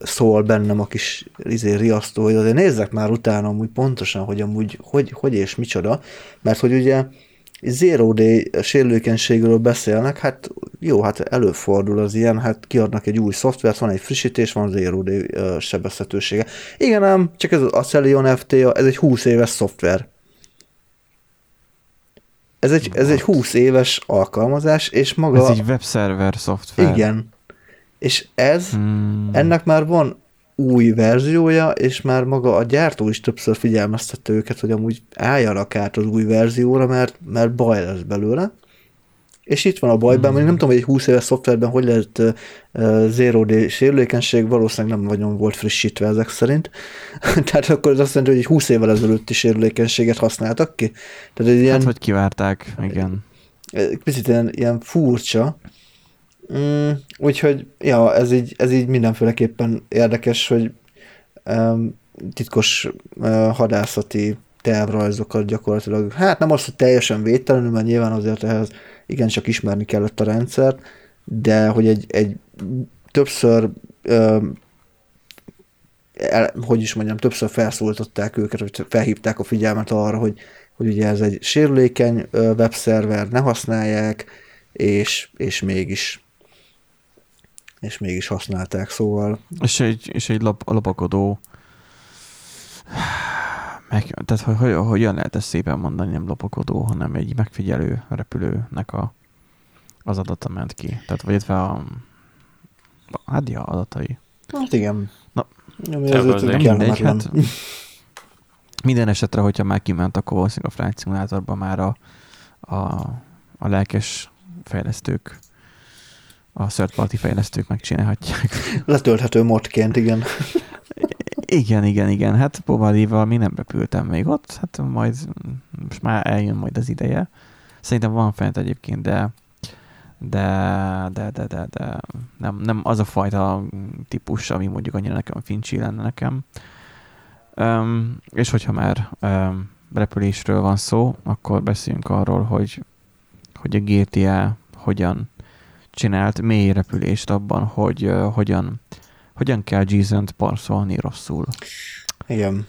szól bennem a kis izé, riasztó, hogy azért nézzek már utána amúgy pontosan, hogy amúgy hogy, hogy és micsoda, mert hogy ugye Zero Day sérülékenységről beszélnek, hát jó, hát előfordul az ilyen, hát kiadnak egy új szoftvert, van egy frissítés, van Zero Day sebezhetősége. Igen ám, csak ez az Acelion FTA, ez egy 20 éves szoftver. Ez egy, ez egy 20 éves alkalmazás, és maga...
Ez egy webszerver szoftver.
Igen. És ez, hmm. ennek már van új verziója, és már maga a gyártó is többször figyelmeztette őket, hogy amúgy álljanak át az új verzióra, mert, mert baj lesz belőle. És itt van a bajban, mm. nem tudom, hogy egy 20 éves szoftverben hogy lehet uh, Zero Day sérülékenység, valószínűleg nem nagyon volt frissítve ezek szerint. Tehát akkor az azt jelenti, hogy egy 20 évvel ezelőtti sérülékenységet használtak ki.
Tehát egy ilyen, hát, hogy kivárták, igen.
Picit ilyen, ilyen furcsa, Mm, úgyhogy, ja, ez így, ez így mindenféleképpen érdekes, hogy um, titkos uh, hadászati tervrajzokat gyakorlatilag, hát nem az, hogy teljesen védtelenül, mert nyilván azért ehhez igencsak ismerni kellett a rendszert, de hogy egy, egy többször um, el, hogy is mondjam, többször felszólították őket, vagy felhívták a figyelmet arra, hogy, hogy ugye ez egy sérülékeny webszerver, ne használják, és, és mégis és mégis használták, szóval...
És egy, és egy lap, lopakodó meg, tehát hogy, hogy, hogyan lehet ezt szépen mondani, nem lopakodó, hanem egy megfigyelő repülőnek a, az adata ment ki. Tehát vagy a, a hát ja, adatai.
Hát igen.
Na, Ami az mindegy, hát, minden esetre, hogyha már kiment, akkor valószínűleg a Flight Simulatorban már a, a, a lelkes fejlesztők a third party fejlesztők megcsinálhatják.
Letölthető modként, igen.
Igen, igen, igen. Hát Povalival mi nem repültem még ott, hát majd most már eljön majd az ideje. Szerintem van fent egyébként, de de, de, de, de, de nem, nem az a fajta típus, ami mondjuk annyira nekem fincsi lenne nekem. Um, és hogyha már um, repülésről van szó, akkor beszéljünk arról, hogy, hogy a GTA hogyan csinált mély repülést abban, hogy uh, hogyan, hogyan kell Jason-t parszolni rosszul.
Igen.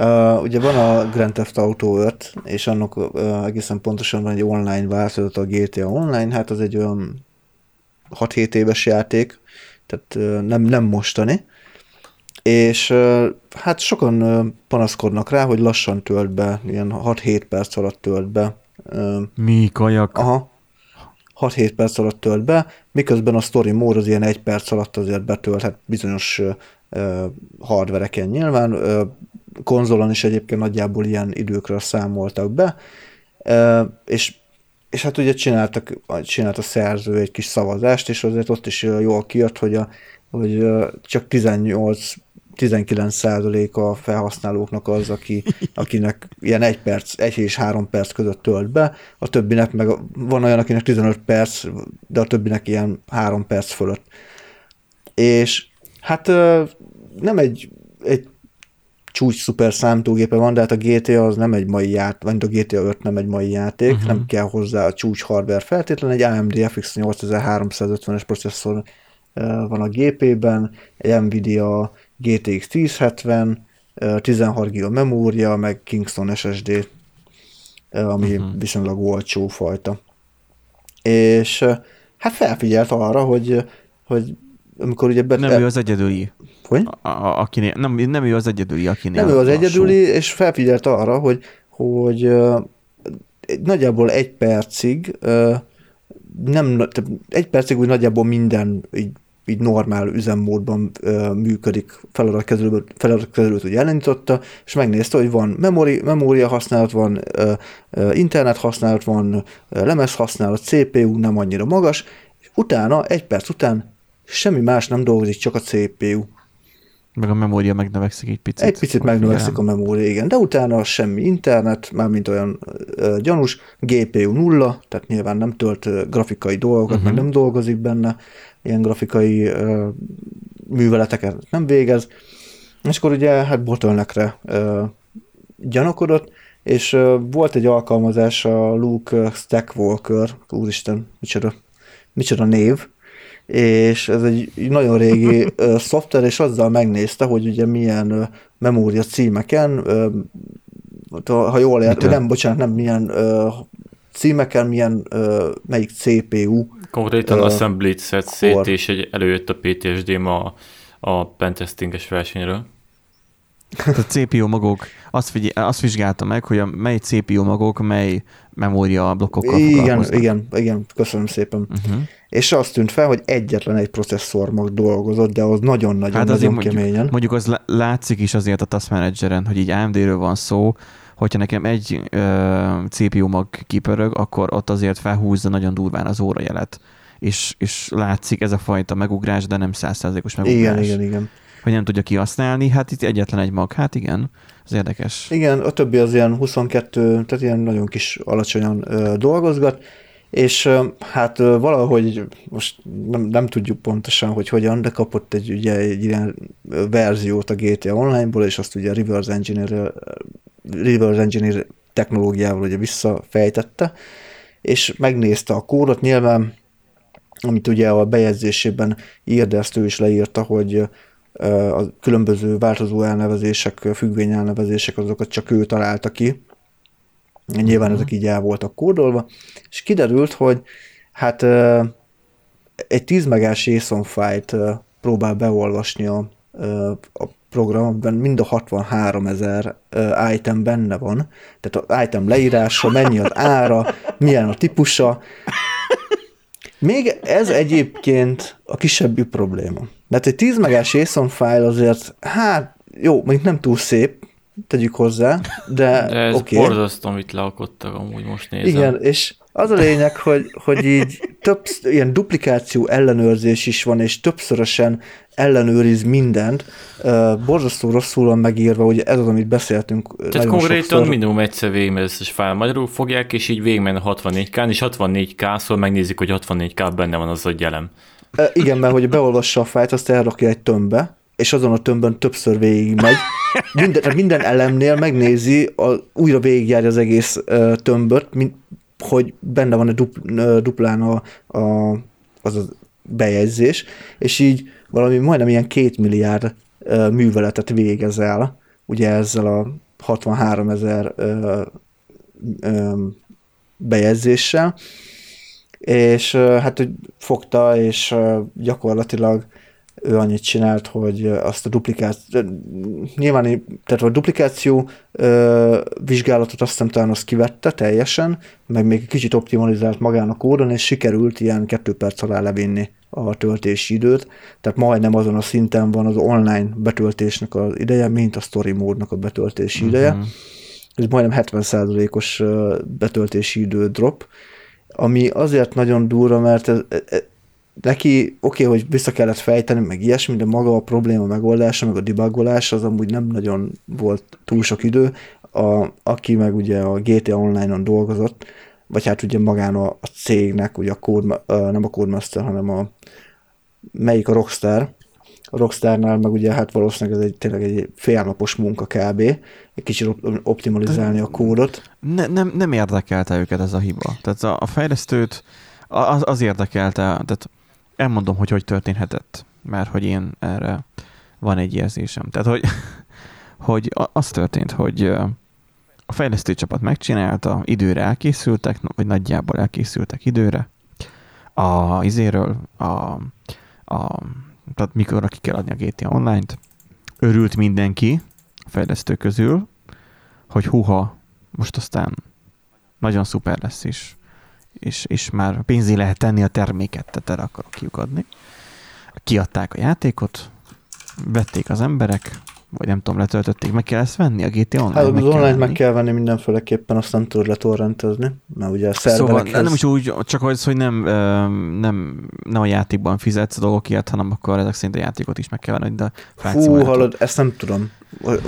Uh, ugye van a Grand Theft Auto 5, és annak uh, egészen pontosan van egy online változat, a GTA Online, hát az egy olyan 6-7 éves játék, tehát uh, nem, nem mostani, és uh, hát sokan uh, panaszkodnak rá, hogy lassan tölt be, ilyen 6-7 perc alatt tölt be.
Uh, Mi kajak?
Aha, 6-7 perc alatt tölt be, miközben a story mód az ilyen egy perc alatt azért betölthet bizonyos uh, hardvereken nyilván, uh, konzolon is egyébként nagyjából ilyen időkre számoltak be, uh, és és hát ugye csináltak, csinált a szerző egy kis szavazást, és azért ott is jól kijött, hogy, a, hogy csak 18 19 százalék a felhasználóknak az, aki, akinek ilyen egy perc, egy és három perc között tölt be, a többinek meg van olyan, akinek 15 perc, de a többinek ilyen három perc fölött. És hát nem egy, egy csúcs szuper számítógépe van, de hát a GTA az nem egy mai játék, vagy a GTA 5 nem egy mai játék, uh-huh. nem kell hozzá a csúcs hardware feltétlenül, egy AMD FX 8350-es processzor van a gépében, egy Nvidia GTX 1070, 16 GB memória, meg Kingston SSD, ami uh-huh. viszonylag olcsó fajta. És hát felfigyelt arra, hogy, hogy amikor ugye...
Bet- nem ő az egyedüli.
Hogy?
A, a, akinél, nem, nem ő az egyedüli, akinél
Nem ő az lassú. egyedüli, és felfigyelt arra, hogy, hogy uh, nagyjából egy percig uh, nem, egy percig úgy nagyjából minden így így normál üzemmódban ö, működik, feladatkezelőt, feladatkezelőt úgy elindította, és megnézte, hogy van memori, memória használat, van ö, ö, internet használat, van ö, lemez használat, CPU nem annyira magas, és utána, egy perc után semmi más nem dolgozik, csak a CPU.
Meg a memória megnövekszik egy picit.
Egy picit megnövekszik a memória, igen. De utána semmi internet, mármint olyan ö, gyanús, GPU nulla, tehát nyilván nem tölt ö, grafikai dolgokat, uh-huh. meg nem dolgozik benne, ilyen grafikai ö, műveleteket nem végez. És akkor ugye hát bottleneckre ö, gyanakodott, és ö, volt egy alkalmazás, a Luke Stackwalker, úristen, micsoda, micsoda név, és ez egy nagyon régi szoftver, és azzal megnézte, hogy ugye milyen memória címeken, ha jól értem, nem, bocsánat, nem milyen címeken, milyen, melyik CPU.
Konkrétan uh, assembly szed szét, és egy előjött a PTSD ma a pentestinges versenyről.
A CPU magok, azt, figy- azt vizsgálta meg, hogy a mely CPU magok, mely memória blokkokkal
Igen, igen, igen, köszönöm szépen. Uh-huh. És azt tűnt fel, hogy egyetlen egy processzor mag dolgozott, de az nagyon-nagyon hát nagyon keményen.
Mondjuk, mondjuk az látszik is azért a Task Manageren, hogy így AMD-ről van szó, hogyha nekem egy ö, CPU mag kipörög, akkor ott azért felhúzza nagyon durván az órajelet. És, és látszik ez a fajta megugrás, de nem százszázalékos megugrás.
Igen, igen, igen.
Hogy nem tudja kihasználni, hát itt egyetlen egy mag, hát igen, az érdekes.
Igen, a többi az ilyen 22, tehát ilyen nagyon kis alacsonyan ö, dolgozgat, és hát valahogy most nem, nem tudjuk pontosan, hogy hogyan, de kapott egy, ugye, egy ilyen verziót a GTA Online-ból, és azt ugye reverse engineer, reverse engineer technológiával ugye visszafejtette, és megnézte a kódot, nyilván, amit ugye a bejegyzésében ír, de ezt ő is leírta, hogy a különböző változó elnevezések, függvény elnevezések, azokat csak ő találta ki, Nyilván uh-huh. ezek így el voltak kódolva, és kiderült, hogy hát egy 10 megás JSON fájlt próbál beolvasni a, a programban, mind a 63 ezer item benne van, tehát az item leírása, mennyi az ára, milyen a típusa. Még ez egyébként a kisebbik probléma. Mert egy 10 megás JSON file azért, hát jó, mondjuk nem túl szép, tegyük hozzá, de,
de ez okay. borzasztó, amit lealkottak amúgy most nézem.
Igen, és az a lényeg, hogy, hogy így több ilyen duplikáció ellenőrzés is van, és többszörösen ellenőriz mindent, uh, borzasztó rosszul van megírva, ugye ez az, amit beszéltünk
Tehát konkrétan sokszor. minimum egyszer végigmegy összes fájl. Magyarul fogják, és így végigmen a 64K-n, és 64K, szóval megnézik, hogy 64K benne van az a gyelem.
Uh, igen, mert hogy beolvassa a fájt, azt elrakja egy tömbbe, és azon a tömbön többször végigmegy. Minden, minden elemnél megnézi, a, újra végigjárja az egész uh, tömböt, mint, hogy benne van a dupl, uh, duplán a, a, az a bejegyzés, és így valami majdnem ilyen két milliárd uh, műveletet végez el, ugye ezzel a 63 ezer bejegyzéssel, és hát hogy fogta, és gyakorlatilag ő annyit csinált, hogy azt a duplikáció, nyilván, tehát a duplikáció ö, vizsgálatot azt hiszem talán azt kivette teljesen, meg még egy kicsit optimalizált magán a kódon, és sikerült ilyen kettő perc alá levinni a töltési időt, tehát majdnem azon a szinten van az online betöltésnek az ideje, mint a story módnak a betöltési uh-huh. ideje. Ez majdnem 70%-os betöltési idő drop, ami azért nagyon durva, mert ez, neki oké, okay, hogy vissza kellett fejteni, meg ilyesmi, de maga a probléma megoldása, meg a debugolás az amúgy nem nagyon volt túl sok idő. A, aki meg ugye a GTA Online-on dolgozott, vagy hát ugye magán a, a cégnek, ugye a code, nem a Codemaster, hanem a melyik a Rockstar, a Rockstarnál meg ugye hát valószínűleg ez egy, tényleg egy félnapos munka kb. Egy kicsit optimalizálni a kódot.
Ne, nem, nem érdekelte őket ez a hiba. Tehát a, a fejlesztőt az, az érdekelte, tehát elmondom, hogy hogy történhetett, mert hogy én erre van egy érzésem. Tehát, hogy, hogy az történt, hogy a fejlesztő csapat megcsinálta, időre elkészültek, vagy nagyjából elkészültek időre, a izéről, a, a, tehát mikor ki kell adni a GTA Online-t, örült mindenki a fejlesztő közül, hogy huha, most aztán nagyon szuper lesz is és, és már pénzé lehet tenni a terméket, tehát erre akarok kiukadni. Kiadták a játékot, vették az emberek, vagy nem tudom, letöltötték, meg kell ezt venni a GTA Online?
Hát az online meg kell venni mindenféleképpen, azt nem tudod letorrentezni, mert ugye a
Szóval nem is úgy, csak az, hogy nem, nem, nem a játékban fizetsz a dolgokért, hanem akkor ezek szerint a játékot is meg kell venni, de
Fú, hallod, ezt nem tudom.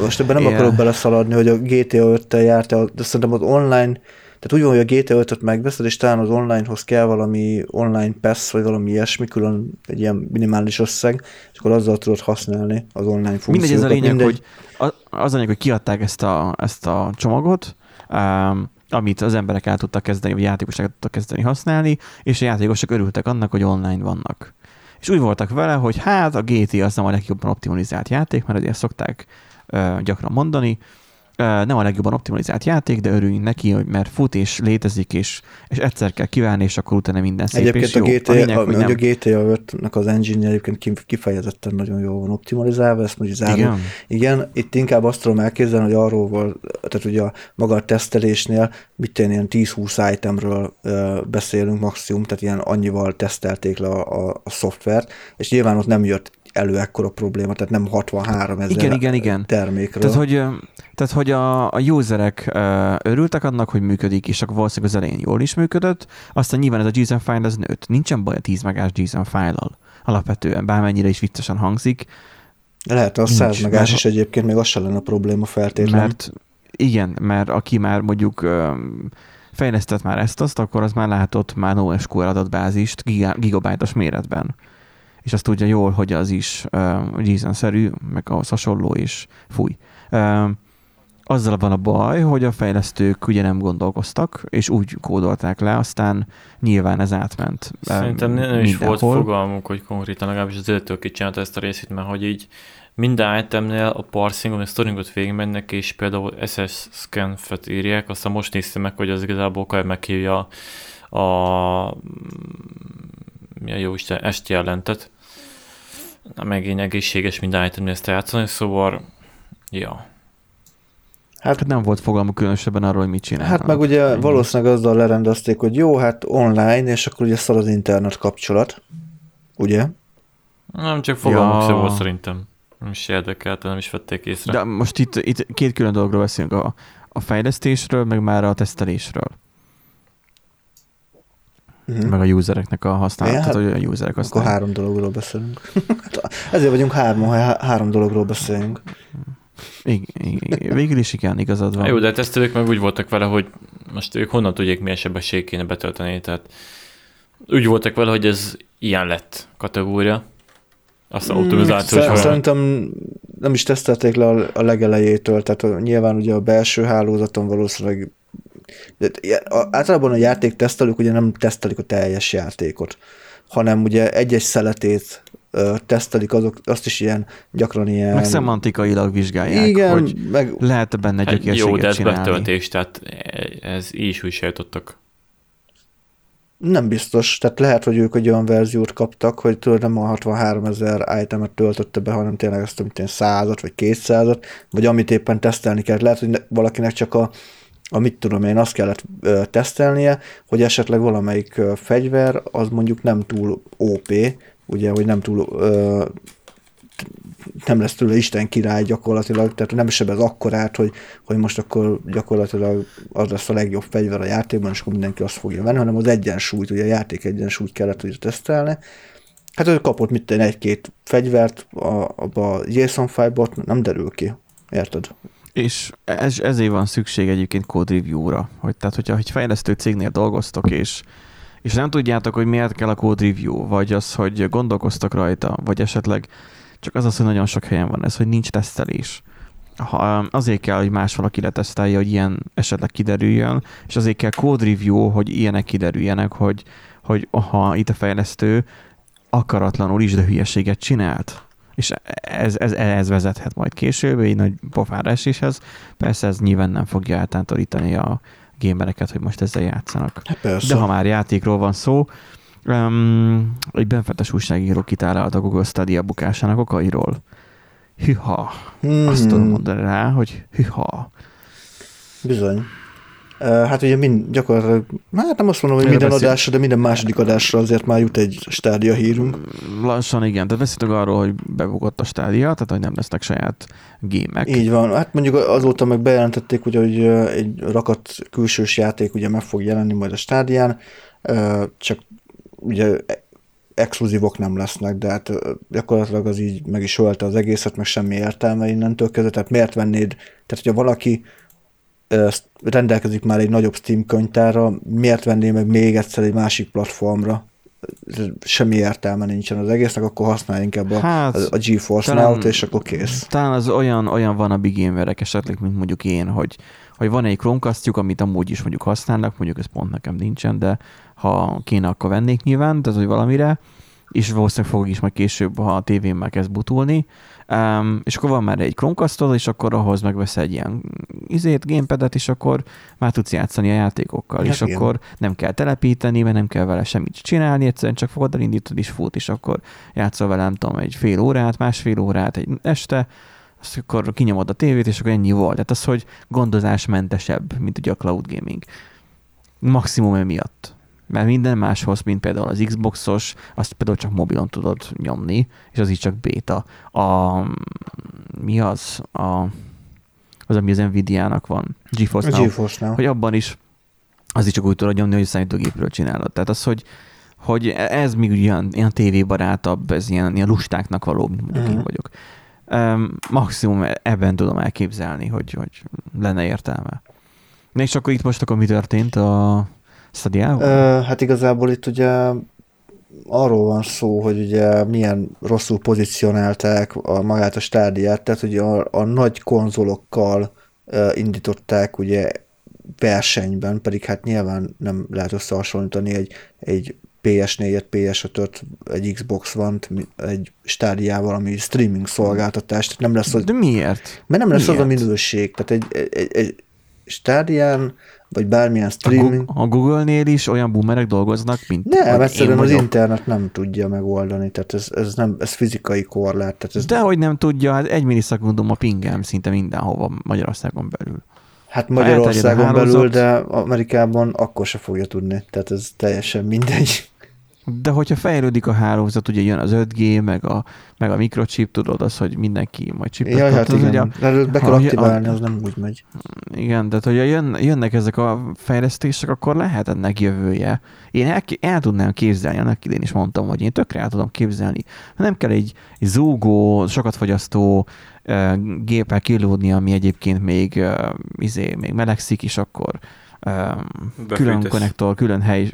Most ebben nem yeah. akarok beleszaladni, hogy a GTA 5-tel járt, de szerintem az online tehát úgy van, hogy a GTA 5-öt megveszed, és talán az onlinehoz kell valami online pass, vagy valami ilyesmi, külön egy ilyen minimális összeg, és akkor azzal tudod használni az online funkciókat.
Mindegy, ez a lényeg, Mindegy. hogy az a lényeg, hogy kiadták ezt a, ezt a csomagot, um, amit az emberek el tudtak kezdeni, vagy játékosok tudtak kezdeni használni, és a játékosok örültek annak, hogy online vannak. És úgy voltak vele, hogy hát a GTA az nem a legjobban optimalizált játék, mert azért szokták uh, gyakran mondani, nem a legjobban optimalizált játék, de örüljünk neki, hogy mert fut és létezik, és, és egyszer kell kívánni, és akkor utána minden szép
egyébként
és jó.
A GTA, a, lényeg, a, nem... a GTA 5-nek az engine egyébként kifejezetten nagyon jól van optimalizálva, ezt mondjuk zárul. Igen? Igen, itt inkább azt tudom elképzelni, hogy arról volt, tehát ugye a maga a tesztelésnél, mit tenni, ilyen 10-20 itemről ö, beszélünk maximum, tehát ilyen annyival tesztelték le a, a, a szoftvert, és nyilván ott nem jött elő ekkora probléma, tehát nem 63 ezer
igen, igen, igen.
termékről.
Tehát, hogy, tehát, hogy a, a userek örültek annak, hogy működik, és akkor valószínűleg az elején jól is működött, aztán nyilván ez a JSON file az nőtt. Nincsen baj a 10 megás JSON file-al. Alapvetően, bármennyire is viccesen hangzik.
Lehet, a 100 megás mert, is egyébként még az sem lenne a probléma feltétlenül.
Mert igen, mert aki már mondjuk fejlesztett már ezt-azt, akkor az már látott már NoSQL adatbázist gigabájtos méretben és azt tudja jól, hogy az is uh, JSON-szerű, meg ahhoz hasonló, és fúj. Uh, azzal van a baj, hogy a fejlesztők ugye nem gondolkoztak, és úgy kódolták le, aztán nyilván ez átment.
Szerintem nem is volt fogalmuk, hogy konkrétan legalábbis az előttől kicsinálta ezt a részét, mert hogy így minden itemnél a parsingon, a storingot végigmennek, és például SS scanfet írják, aztán most néztem meg, hogy az igazából kell meghívja a mi a jó Isten, est jelentet, megint egészséges minden itemnél ezt játszani, szóval, ja.
Hát, hát nem volt fogalmuk különösebben arról, hogy mit csinál.
Hát meg ugye Ennyi. valószínűleg azzal lerendezték, hogy jó, hát online, és akkor ugye szar az internet kapcsolat, ugye?
Nem, csak fogalmuk ja. volt szerintem. Nem is érdekelt, nem is vették észre.
De most itt, itt két külön dologról beszélünk, a, a fejlesztésről, meg már a tesztelésről uh-huh. meg a usereknek a használat,
hát,
hogy a userek
használják. Akkor három dologról beszélünk. Ezért vagyunk hárman, ha három dologról beszélünk.
Igen, végül is igen, igazad van.
Jó, de a tesztelők meg úgy voltak vele, hogy most ők honnan tudják, milyen sebesség kéne betölteni, tehát úgy voltak vele, hogy ez ilyen lett kategória. Azt hmm, optimizációs
hmm, Szerintem nem is tesztelték le a legelejétől, tehát nyilván ugye a belső hálózaton valószínűleg általában a játék tesztelők ugye nem tesztelik a teljes játékot, hanem ugye egy-egy szeletét ö, tesztelik, azok, azt is ilyen gyakran ilyen...
Meg szemantikailag vizsgálják,
Igen,
hogy
meg
lehet benne
Hát
gyökérséget
jó, de ez
csinálni.
betöltés, tehát ez így is úgy se jutottak.
nem biztos. Tehát lehet, hogy ők egy olyan verziót kaptak, hogy tudod, nem a 63 ezer itemet töltötte be, hanem tényleg azt, amit én 100 vagy 200 vagy amit éppen tesztelni kell. Lehet, hogy ne- valakinek csak a, a mit tudom én, azt kellett ö, tesztelnie, hogy esetleg valamelyik ö, fegyver az mondjuk nem túl OP, ugye, hogy nem túl ö, nem lesz tőle Isten király gyakorlatilag, tehát nem sebez akkorát, hogy, hogy most akkor gyakorlatilag az lesz a legjobb fegyver a játékban, és akkor mindenki azt fogja venni, hanem az egyensúlyt, ugye a játék egyensúlyt kellett ugye tesztelni. Hát ő kapott mit egy-két fegyvert, a, abba a JSON file nem derül ki. Érted?
És ez, ezért van szükség egyébként code review-ra. Hogy, tehát, hogyha egy fejlesztő cégnél dolgoztok, és, és nem tudjátok, hogy miért kell a code review, vagy az, hogy gondolkoztak rajta, vagy esetleg csak az az, hogy nagyon sok helyen van ez, hogy nincs tesztelés. Ha, azért kell, hogy más valaki letesztelje, hogy ilyen esetleg kiderüljön, és azért kell code review, hogy ilyenek kiderüljenek, hogy, hogy ha itt a fejlesztő akaratlanul is, de hülyeséget csinált. És ez, ez, ez vezethet majd később egy nagy pofára eséshez. Persze ez nyilván nem fogja eltántorítani a gamereket, hogy most ezzel játszanak.
Hát persze.
De ha már játékról van szó, um, egy benfetes újságíró kitálalt a Google Stadia bukásának okairól. Hüha.
Hmm.
Azt tudom mondani rá, hogy hüha.
Bizony. Hát ugye mind, gyakorlatilag, hát nem azt mondom, hogy minden
beszél-
adásra, de minden második adásra azért már jut egy stádia hírünk.
Lassan igen, tehát beszéltünk arról, hogy bebukott a stádia, tehát hogy nem lesznek saját gémek.
Így van. Hát mondjuk azóta meg bejelentették, ugye, hogy egy rakat külsős játék ugye meg fog jelenni majd a stádián, csak ugye exkluzívok nem lesznek, de hát gyakorlatilag az így meg is ölte az egészet, meg semmi értelme innentől kezdve, tehát miért vennéd, tehát hogyha valaki rendelkezik már egy nagyobb Steam könyvtárra, miért venné meg még egyszer egy másik platformra? Semmi értelme nincsen az egésznek, akkor használj inkább a,
Hát,
a, a GeForce
talán-
Now-t, és akkor kész.
Talán az olyan, olyan van a big gamerek esetleg, mint mondjuk én, hogy, hogy van egy Chromecastjuk, amit amúgy is mondjuk használnak, mondjuk ez pont nekem nincsen, de ha kéne, akkor vennék nyilván, tehát hogy valamire, és valószínűleg fog is majd később, ha a tévémmel kezd butulni, um, és akkor van már egy Chromecastod, és akkor ahhoz megvesz egy ilyen izét, gamepadet, és akkor már tudsz játszani a játékokkal,
Hát
és
igen.
akkor nem kell telepíteni, mert nem kell vele semmit csinálni, egyszerűen csak fogod, elindítod és fut, és akkor játszol vele, nem tudom, egy fél órát, másfél órát, egy este, azt akkor kinyomod a tévét, és akkor ennyi volt. Tehát az, hogy gondozásmentesebb, mint ugye a cloud gaming. Maximum emiatt. Mert minden máshoz, mint például az Xboxos, azt például csak mobilon tudod nyomni, és az így csak beta. A, mi az? A, az, ami az Nvidia-nak van. GeForce
A GeForce Now.
hogy abban is az is csak úgy tudod nyomni, hogy számítógépről csinálod. Tehát az, hogy, hogy ez még ilyen, ilyen tévébarátabb, ez ilyen, ilyen lustáknak való, mint mondjuk
Mhm.
én vagyok. Um, maximum ebben tudom elképzelni, hogy, hogy lenne értelme. Na és akkor itt most akkor mi történt a
Ö, hát igazából itt ugye arról van szó, hogy ugye milyen rosszul pozícionálták a, magát a stádiát, tehát ugye a, a nagy konzolokkal ö, indították ugye versenyben, pedig hát nyilván nem lehet összehasonlítani egy, egy PS4-et, PS5-öt, egy Xbox mi- egy stádiával, ami streaming szolgáltatás, tehát nem lesz az,
De miért?
mert nem lesz az a
miért?
minőség, tehát egy, egy, egy, egy stádián, vagy bármilyen streaming,
a Google-nél is olyan boomerek dolgoznak, mint
nem, egyszerűen az internet nem tudja megoldani, tehát ez, ez, nem, ez fizikai korlát. Tehát ez,
De hogy nem tudja, hát egy millisekundum a pingem szinte mindenhova Magyarországon belül.
hát Magyarországon belül, de Amerikában akkor se fogja tudni, tehát ez teljesen mindegy.
De hogyha fejlődik a hálózat, ugye jön az 5G, meg a, meg a mikrochip, tudod az, hogy mindenki majd chipet
Jaj, hát
az ugye,
igen, de be kell aktiválni,
a-
az nem úgy megy.
igen, tehát hogyha jön, jönnek ezek a fejlesztések, akkor lehet ennek jövője. Én el, el tudnám képzelni, annak idén is mondtam, hogy én tökre el tudom képzelni. Nem kell egy, egy zúgó, sokat fogyasztó uh, géppel kilódni, ami egyébként még, uh, izé, még melegszik, és akkor külön konnektor, külön hely,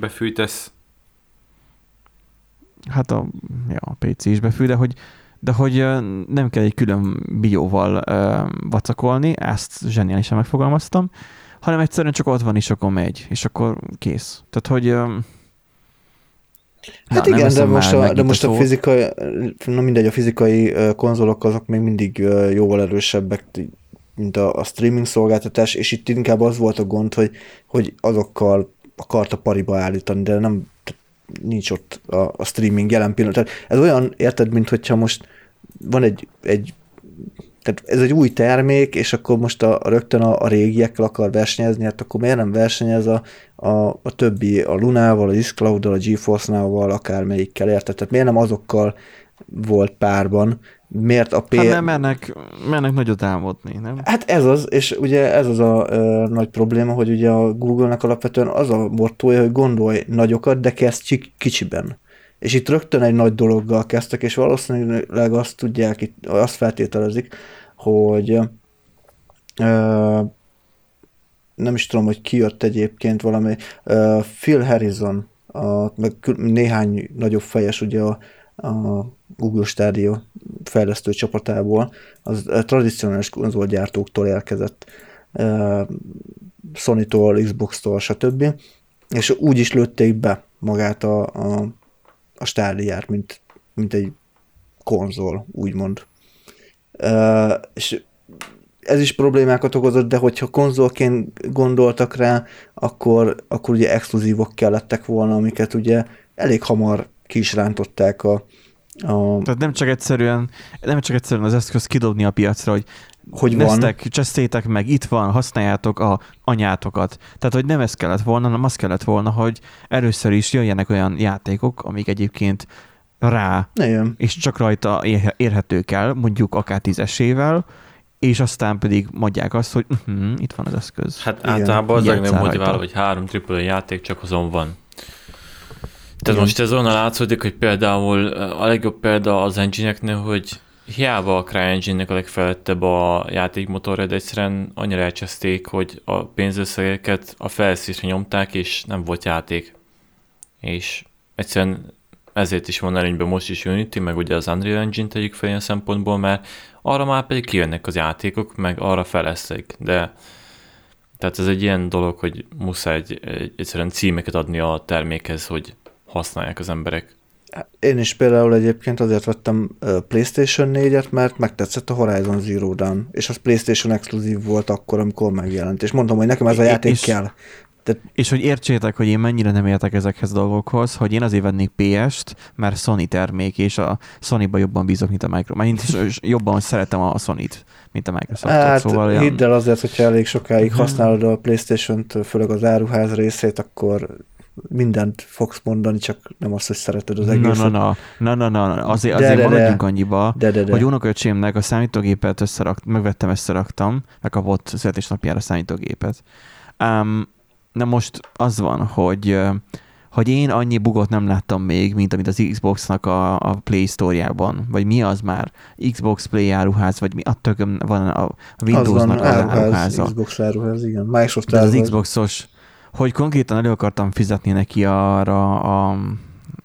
Befűtesz.
Hát a, ja, a PC is befű, de hogy, de hogy nem kell egy külön bióval ö, vacakolni, ezt zseniálisan megfogalmaztam, hanem egyszerűen csak ott van, és akkor megy, és akkor kész. Tehát, hogy ö,
Hát Na, igen, de most, a, de most a, a fizikai, na mindegy, a fizikai konzolok azok még mindig jóval erősebbek, mint a, a streaming szolgáltatás, és itt inkább az volt a gond, hogy, hogy azokkal akarta pariba állítani, de nem nincs ott a, a streaming jelen pillanat. ez olyan, érted, mint hogyha most van egy, egy tehát ez egy új termék, és akkor most a, a rögtön a, a régiekkel akar versenyezni, hát akkor miért nem versenyez a, a, a többi, a Lunával, a Xcloud-dal, a GeForce-nával, akármelyikkel, érted? Tehát miért nem azokkal volt párban, miért a
P... Hát nem mernek, mernek nagyot álmodni, nem?
Hát ez az, és ugye ez az a ö, nagy probléma, hogy ugye a Google-nek alapvetően az a mottoja, hogy gondolj nagyokat, de kezd kicsiben. És itt rögtön egy nagy dologgal kezdtek, és valószínűleg azt tudják, itt, azt feltételezik, hogy ö, nem is tudom, hogy ki jött egyébként valami, ö, Phil Harrison, a, meg néhány nagyobb fejes ugye a, a Google Stadia fejlesztő csapatából, az tradicionális konzolgyártóktól érkezett, Sony-tól, Xbox-tól, stb. És úgy is lőtték be magát a, a, a Stadia-t, mint, mint egy konzol, úgymond. És ez is problémákat okozott, de hogyha konzolként gondoltak rá, akkor, akkor ugye exkluzívok kellettek volna, amiket ugye elég hamar ki is rántották a,
a... Tehát nem csak egyszerűen, nem csak egyszerűen az eszköz kidobni a piacra, hogy hogy Neztek, van. csesztétek meg, itt van, használjátok a anyátokat. Tehát, hogy nem ez kellett volna, hanem az kellett volna, hogy először is jöjjenek olyan játékok, amik egyébként rá,
Igen.
és csak rajta érhetők el, mondjuk akár tízesével, és aztán pedig mondják azt, hogy uh-huh, itt van az eszköz.
Hát Igen. általában az legnagyobb motiváló, hogy három AAA játék csak azon van. Tehát most ez onnan látszódik, hogy például a legjobb példa az engine hogy hiába a CryEngine-nek a legfelettebb a játékmotorra, de egyszerűen annyira elcseszték, hogy a pénzösszegeket a felszínre nyomták, és nem volt játék. És egyszerűen ezért is van előnyben most is Unity, meg ugye az Unreal Engine tegyük fel ilyen szempontból, mert arra már pedig kijönnek az játékok, meg arra felesztek, de tehát ez egy ilyen dolog, hogy muszáj egy, egy, egyszerűen címeket adni a termékhez, hogy használják az emberek.
Én is például egyébként azért vettem PlayStation 4-et, mert megtetszett a Horizon Zero Dawn, és az PlayStation exkluzív volt akkor, amikor megjelent, és mondtam, hogy nekem ez a játék és, kell.
De... És hogy értsétek, hogy én mennyire nem értek ezekhez a dolgokhoz, hogy én azért vennék PS-t, mert Sony termék, és a Sony-ba jobban bízok, mint a Microsoft. Én is jobban szeretem a Sony-t, mint a Microsoft.
Hát szóval hidd el azért, hogyha elég sokáig mhm. használod a PlayStation-t, főleg az áruház részét, akkor mindent fogsz mondani, csak nem azt, hogy szereted az egészet.
Na, na, na, na, na, na. azért, de, azért de, maradjunk de. annyiba, de, de, de. hogy unoköcsémnek a számítógépet összerakt, megvettem, összeraktam, megkapott születésnapjára számítógépet. Um, na most az van, hogy hogy én annyi bugot nem láttam még, mint amit az Xbox-nak a, a Play Store-jában, vagy mi az már? Xbox Play áruház, vagy mi? A tököm van a Windows-nak az, áruház, áruháza.
Xbox áruház, igen. Microsoft
áruház. az Xboxos hogy konkrétan elő akartam fizetni neki arra, a,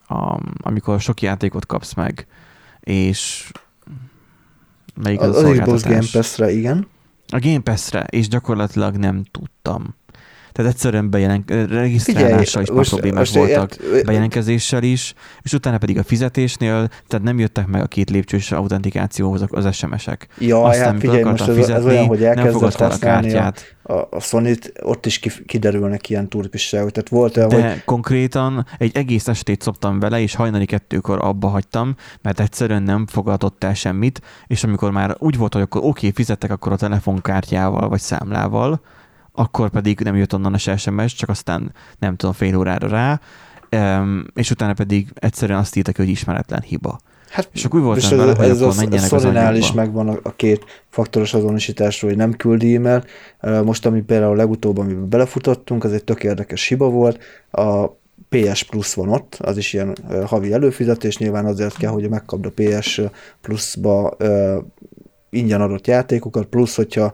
a, amikor sok játékot kapsz meg, és
melyik az, az, az Xbox Game Pass-re, igen.
A Game Pass-re, és gyakorlatilag nem tudtam. Tehát egyszerűen bejelen, regisztrálással is most, problémák voltak, ért, bejelentkezéssel is, és utána pedig a fizetésnél, tehát nem jöttek meg a két lépcsős autentikációhoz az SMS-ek.
Ja, Aztán, hát figyelj, most fizetni, ez olyan, hogy elkezdett használni a kártyát. A, a sony ott is kiderülnek ilyen turpisságok. Tehát volt
olyan, De hogy... konkrétan egy egész estét szoptam vele, és hajnali kettőkor abba hagytam, mert egyszerűen nem fogadott el semmit, és amikor már úgy volt, hogy akkor oké, okay, fizettek akkor a telefonkártyával vagy számlával, akkor pedig nem jött onnan a SMS, csak aztán nem tudom, fél órára rá, és utána pedig egyszerűen azt írtak, hogy ismeretlen hiba. Hát, és akkor úgy voltam vele, hogy ez akkor menjenek az anyagba.
is megvan a, a két faktoros azonosításról, hogy nem küldi e-mail. Most, ami például legutóbb, amiben belefutottunk, az egy tök érdekes hiba volt. A PS Plus van ott, az is ilyen havi előfizetés, nyilván azért kell, hogy megkapd a PS Plus-ba ingyen adott játékokat, plusz, hogyha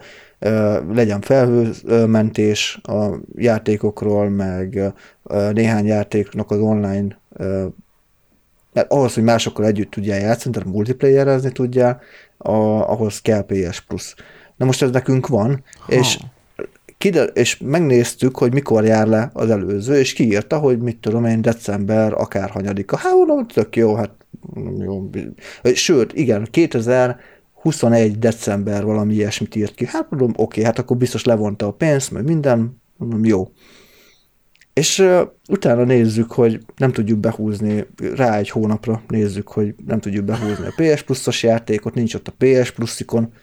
legyen felhőmentés a játékokról, meg néhány játéknak az online mert ahhoz, hogy másokkal együtt tudjál játszani, tehát multiplayerezni tudjál, a, ahhoz kell PS Plus. Na most ez nekünk van, ha. és kider- és megnéztük, hogy mikor jár le az előző, és kiírta, hogy mit tudom én, december akárhanyadika. Hát mondom, tök jó, hát jó. Sőt, igen, 2021 december valami ilyesmit írt ki. Hát mondom, oké, hát akkor biztos levonta a pénzt, meg minden, mondom, jó. És uh, utána nézzük, hogy nem tudjuk behúzni, rá egy hónapra nézzük, hogy nem tudjuk behúzni a PS Plus-os játékot, nincs ott a PS Plus-ikon,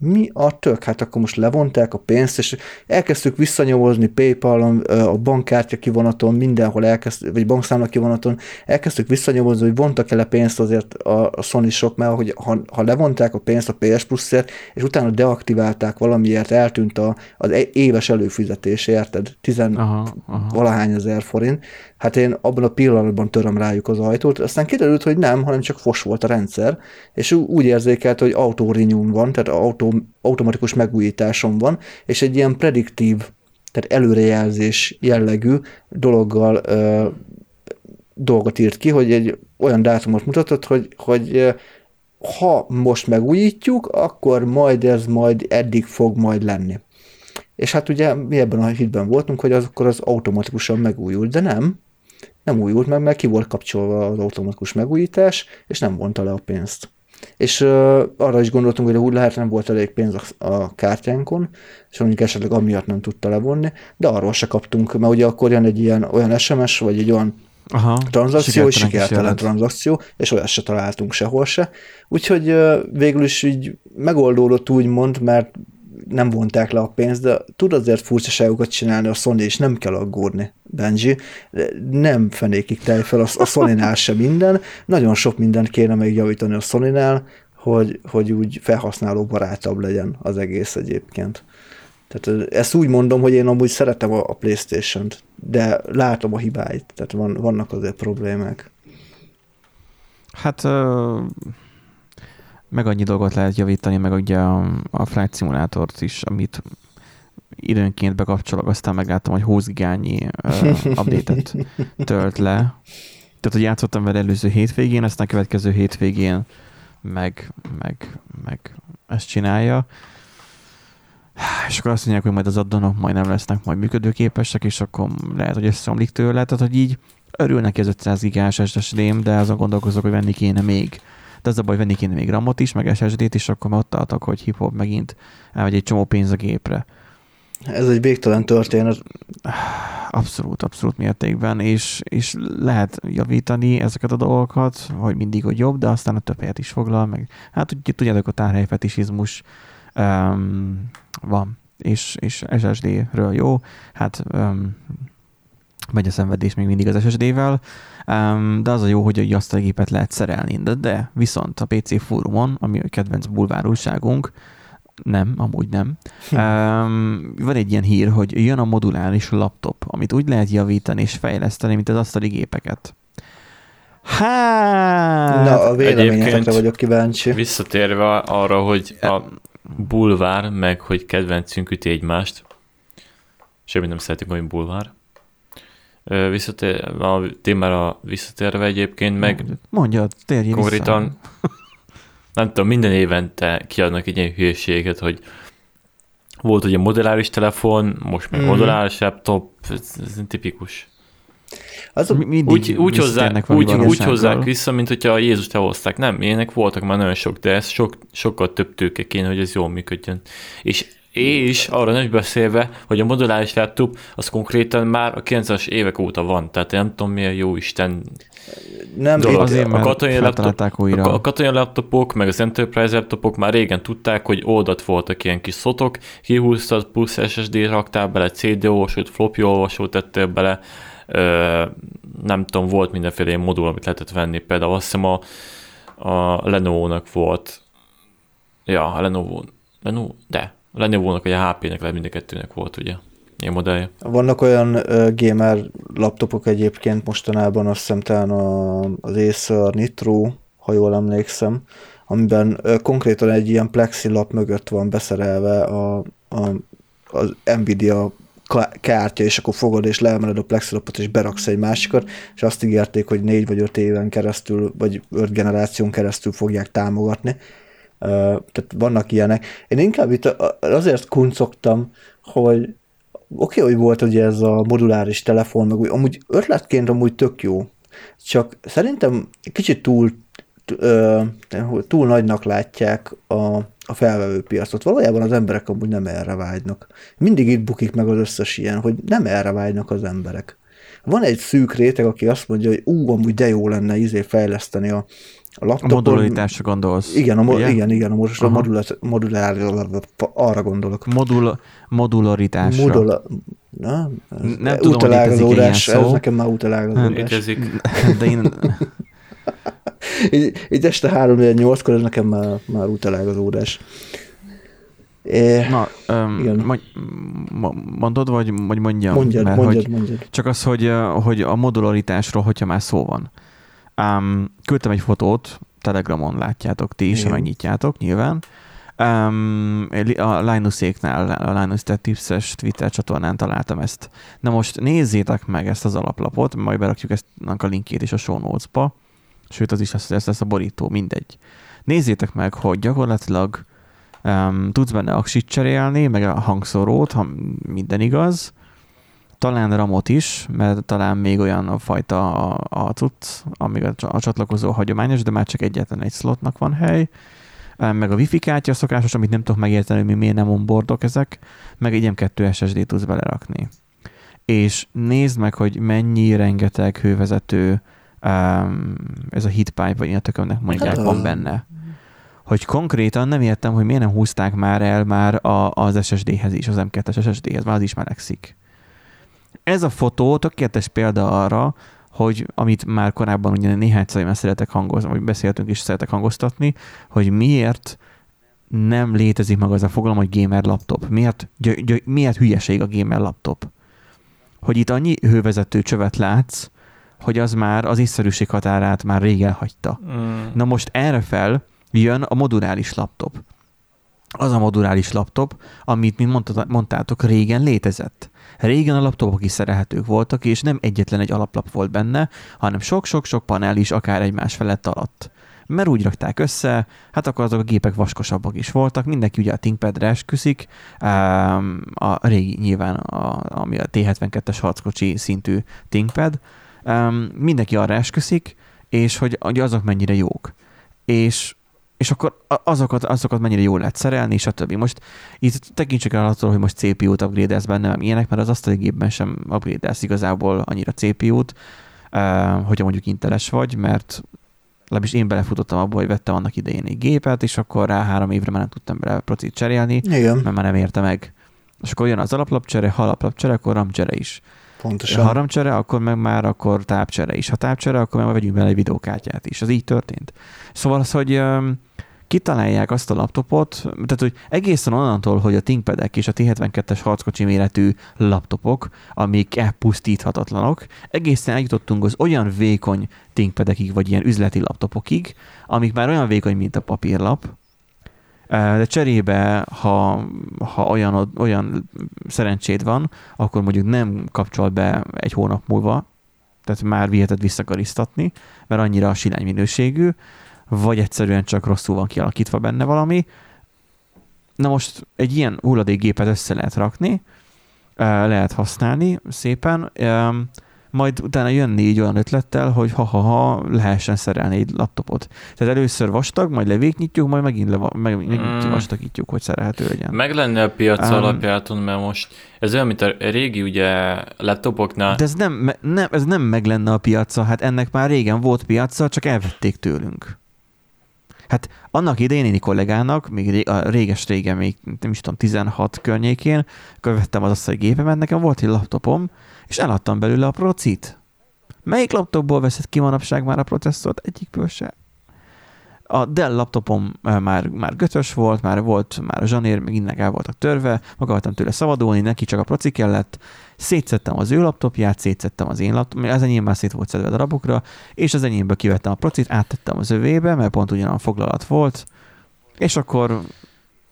mi a tök? Hát akkor most levonták a pénzt, és elkezdtük visszanyomozni Paypal-on, a bankkártya kivonaton, mindenhol elkezd, vagy bankszámla kivonaton, elkezdtük visszanyomozni, hogy vontak el pénzt azért a, a sony sok, mert hogy ha, ha levonták a pénzt a PS Plus-ért, és utána deaktiválták valamiért, eltűnt a, az éves előfizetés, érted? Tizen aha, aha. valahány ezer forint, hát én abban a pillanatban töröm rájuk az ajtót, aztán kiderült, hogy nem, hanem csak fos volt a rendszer, és úgy érzékelt, hogy autó van, tehát autó, automatikus megújításom van, és egy ilyen prediktív, tehát előrejelzés jellegű dologgal ö, dolgot írt ki, hogy egy olyan dátumot mutatott, hogy, hogy ha most megújítjuk, akkor majd ez majd eddig fog majd lenni. És hát ugye mi ebben a hitben voltunk, hogy az akkor az automatikusan megújult, de nem, nem újult meg, mert ki volt kapcsolva az automatikus megújítás, és nem vonta le a pénzt. És uh, arra is gondoltunk, hogy úgy lehet, nem volt elég pénz a, a kártyánkon, és mondjuk esetleg amiatt nem tudta levonni, de arról se kaptunk, mert ugye akkor jön egy ilyen olyan SMS, vagy egy olyan Aha, tranzakció, és sikertelen tranzakció, és olyat se találtunk sehol se. Úgyhogy uh, végül is így megoldódott úgymond, mert nem vonták le a pénzt, de tud azért furcsaságokat csinálni a Sony, és nem kell aggódni, Benji. Nem fenékig tej fel a, a Sony-nál sem minden. Nagyon sok mindent kéne még javítani a Sony-nál, hogy, hogy úgy felhasználó barátabb legyen az egész egyébként. Tehát ezt úgy mondom, hogy én amúgy szeretem a, a Playstation-t, de látom a hibáit, tehát van, vannak azért problémák.
Hát uh meg annyi dolgot lehet javítani, meg ugye a, a Flight Simulátort is, amit időnként bekapcsolok, aztán meglátom, hogy 20 gigányi uh, update-et tölt le. Tehát, hogy játszottam vele előző hétvégén, aztán a következő hétvégén meg, meg, meg ezt csinálja. És akkor azt mondják, hogy majd az addonok majd nem lesznek majd működőképesek, és akkor lehet, hogy összeomlik tőle. Tehát, hogy így örül neki az 500 gigás SSD-m, de azon gondolkozok, hogy venni kéne még de az a baj, venni kéne még ramot is, meg SSD-t is, akkor már ott álltak, hogy hip-hop megint elmegy egy csomó pénz a gépre.
Ez egy végtelen történet.
Abszolút, abszolút mértékben, és, és lehet javítani ezeket a dolgokat, hogy mindig, hogy jobb, de aztán a több helyet is foglal, meg hát tudjátok, a tárhelyfetisizmus um, van, és, és SSD-ről jó, hát um, megy a szenvedés még mindig az SSD-vel, um, de az a jó, hogy azt a gépet lehet szerelni. De, de viszont a PC fórumon, ami a kedvenc bulvárúságunk, nem, amúgy nem. Um, van egy ilyen hír, hogy jön a moduláris laptop, amit úgy lehet javítani és fejleszteni, mint az asztali gépeket. Hát...
Na, a véleményetekre vagyok kíváncsi.
Visszatérve arra, hogy a bulvár, meg hogy kedvencünk üti egymást, semmi nem szeretik, hogy bulvár. Visszatér, a témára visszatérve egyébként, meg
Mondja, térjél
konkrétan, vissza. nem tudom, minden évente kiadnak egy ilyen hülyeséget, hogy volt ugye modelláris telefon, most meg mm. modelláris laptop, ez, ez tipikus. Az úgy, úgy, hozzák, úgy, úgy hozzák vissza, mint hogyha Jézust elhozták. Nem, ilyenek voltak már nagyon sok, de ez sok, sokkal több tőke kéne, hogy ez jól működjön. És és arra nem beszélve, hogy a moduláris laptop az konkrétan már a 90-es évek óta van, tehát nem tudom milyen jó Isten
nem dolog. Azért, a katonai, laptop, újra.
a katonai laptopok, meg az Enterprise laptopok már régen tudták, hogy oldat voltak ilyen kis szotok, kihúztad, plusz SSD raktál bele, CD olvasót, floppy olvasót tettél bele, ö, nem tudom, volt mindenféle ilyen modul, amit lehetett venni, például azt hiszem a, a Lenovo-nak volt, ja, a Lenovo, Lenovo, de, a Lenovo-nak vagy a HP-nek lehet mind a kettőnek volt, ugye? Ilyen modellje.
Vannak olyan uh, gamer laptopok egyébként mostanában, azt hiszem talán a, az Acer Nitro, ha jól emlékszem, amiben uh, konkrétan egy ilyen plexi lap mögött van beszerelve a, a, az Nvidia kártya, és akkor fogod és leemeled a plexilapot, és beraksz egy másikat, és azt ígérték, hogy négy vagy öt éven keresztül, vagy öt generáción keresztül fogják támogatni, tehát vannak ilyenek. Én inkább itt azért kuncogtam, hogy, oké, hogy volt ugye ez a moduláris telefon, meg amúgy ötletként amúgy tök jó, csak szerintem kicsit túl túl nagynak látják a, a felvevő piacot. Valójában az emberek amúgy nem erre vágynak. Mindig itt bukik meg az összes ilyen, hogy nem erre vágynak az emberek. Van egy szűk réteg, aki azt mondja, hogy ú, amúgy de jó lenne izé fejleszteni a,
a laptopon. A modularitásra gondolsz.
Igen, a, mo- igen, igen, a, most a modulár, modulár, arra gondolok.
Modul, modularitásra. Modula,
na, nem tudom, hogy létezik ilyen szó. Ez nekem már utalágazódás.
Létezik.
De én...
így, így este 3-8-kor ez nekem már, már utalágazódás.
É, Na, um, igen. mondod, vagy, vagy mondjam?
Mondjad, mert mondjad, hogy mondjad.
Csak az, hogy, hogy a modularitásról, hogyha már szó van. Um, küldtem egy fotót, Telegramon látjátok, ti is, megnyitjátok nyilván. Um, a Linuséknál, a Linus Tech Tips-es Twitter csatornán találtam ezt. Na most nézzétek meg ezt az alaplapot, majd berakjuk ezt a linkjét is a show notes-ba, sőt az is lesz, ez lesz a borító, mindegy. Nézzétek meg, hogy gyakorlatilag um, tudsz benne aksit cserélni, meg a hangszorót, ha minden igaz, talán ramot is, mert talán még olyan a fajta a, a cucc, amíg a, a csatlakozó hagyományos, de már csak egyetlen egy slotnak van hely, meg a wifi kártya szokásos, amit nem tudok megérteni, hogy miért nem onboardok ezek, meg egy M2 SSD tudsz belerakni. És nézd meg, hogy mennyi rengeteg hővezető um, ez a pipe, vagy ilyen tökömnek mondják, hát, van benne. Hogy konkrétan nem értem, hogy miért nem húzták már el már a, az SSD-hez is, az M2-es SSD-hez, már az is melegszik. Ez a fotó tökéletes példa arra, hogy amit már korábban ugye néhány már szeretek hangozni, vagy beszéltünk is szeretek hangoztatni, hogy miért nem létezik meg az a fogalom, hogy gamer laptop. Miért, gy- gy- miért hülyeség a gamer laptop? Hogy itt annyi hővezető csövet látsz, hogy az már az észszerűség határát már rég elhagyta. Mm. Na most erre fel jön a moduláris laptop. Az a moduláris laptop, amit, mint mondtátok, régen létezett. Régen a laptopok is szerelhetők voltak, és nem egyetlen egy alaplap volt benne, hanem sok-sok-sok panel is akár egymás felett alatt. Mert úgy rakták össze, hát akkor azok a gépek vaskosabbak is voltak, mindenki ugye a ThinkPad-re esküszik, a régi nyilván, a, ami a T72-es harckocsi szintű ThinkPad, mindenki arra esküszik, és hogy, azok mennyire jók. És és akkor azokat, azokat mennyire jól lehet szerelni, és a többi. Most itt tekintsük el attól, hogy most CPU-t upgrade benne, nem ilyenek, mert az asztali gépben sem upgrade igazából annyira CPU-t, hogyha mondjuk inteles vagy, mert legalábbis én belefutottam abba, hogy vettem annak idején egy gépet, és akkor rá három évre már nem tudtam bele procit cserélni,
Igen.
mert már nem érte meg. És akkor jön az alaplapcsere, ha alaplapcsere, akkor ramcsere is.
Pontosan.
Ha ramcsere, akkor meg már akkor tápcsere is. Ha tápcsere, akkor meg vegyünk bele egy videókártyát is. Az így történt. Szóval az, hogy kitalálják azt a laptopot, tehát hogy egészen onnantól, hogy a ThinkPad-ek és a T72-es harckocsi méretű laptopok, amik elpusztíthatatlanok, egészen eljutottunk az olyan vékony ThinkPad-ekig, vagy ilyen üzleti laptopokig, amik már olyan vékony, mint a papírlap, de cserébe, ha, ha olyan, olyan szerencséd van, akkor mondjuk nem kapcsol be egy hónap múlva, tehát már viheted visszakarisztatni, mert annyira a silány minőségű, vagy egyszerűen csak rosszul van kialakítva benne valami. Na most egy ilyen hulladékgépet össze lehet rakni, lehet használni szépen, majd utána jönni így olyan ötlettel, hogy ha-ha-ha lehessen szerelni egy laptopot. Tehát először vastag, majd levéknyitjuk, majd megint, le, meg, megint mm. vastagítjuk, hogy szerelhető legyen.
Meg lenne a piac um, alapjáton, mert most ez olyan, mint a régi ugye laptopoknál.
De ez nem, nem, ez nem meg lenne a piaca, hát ennek már régen volt piaca, csak elvették tőlünk. Hát annak idején én kollégának, még a réges-régen, még nem is tudom, 16 környékén, akkor vettem az asztali gépemet, nekem volt egy laptopom, és eladtam belőle a procit. Melyik laptopból veszed ki manapság már a processzort? Egyikből se. A Dell laptopom már, már götös volt, már volt, már a zsanér, meg innen el voltak törve, akartam tőle szabadulni, neki csak a proci kellett, szétszettem az ő laptopját, szétszettem az én laptop, az enyém már szét volt szedve darabokra, és az enyémből kivettem a procit, áttettem az övébe, mert pont ugyanolyan foglalat volt, és akkor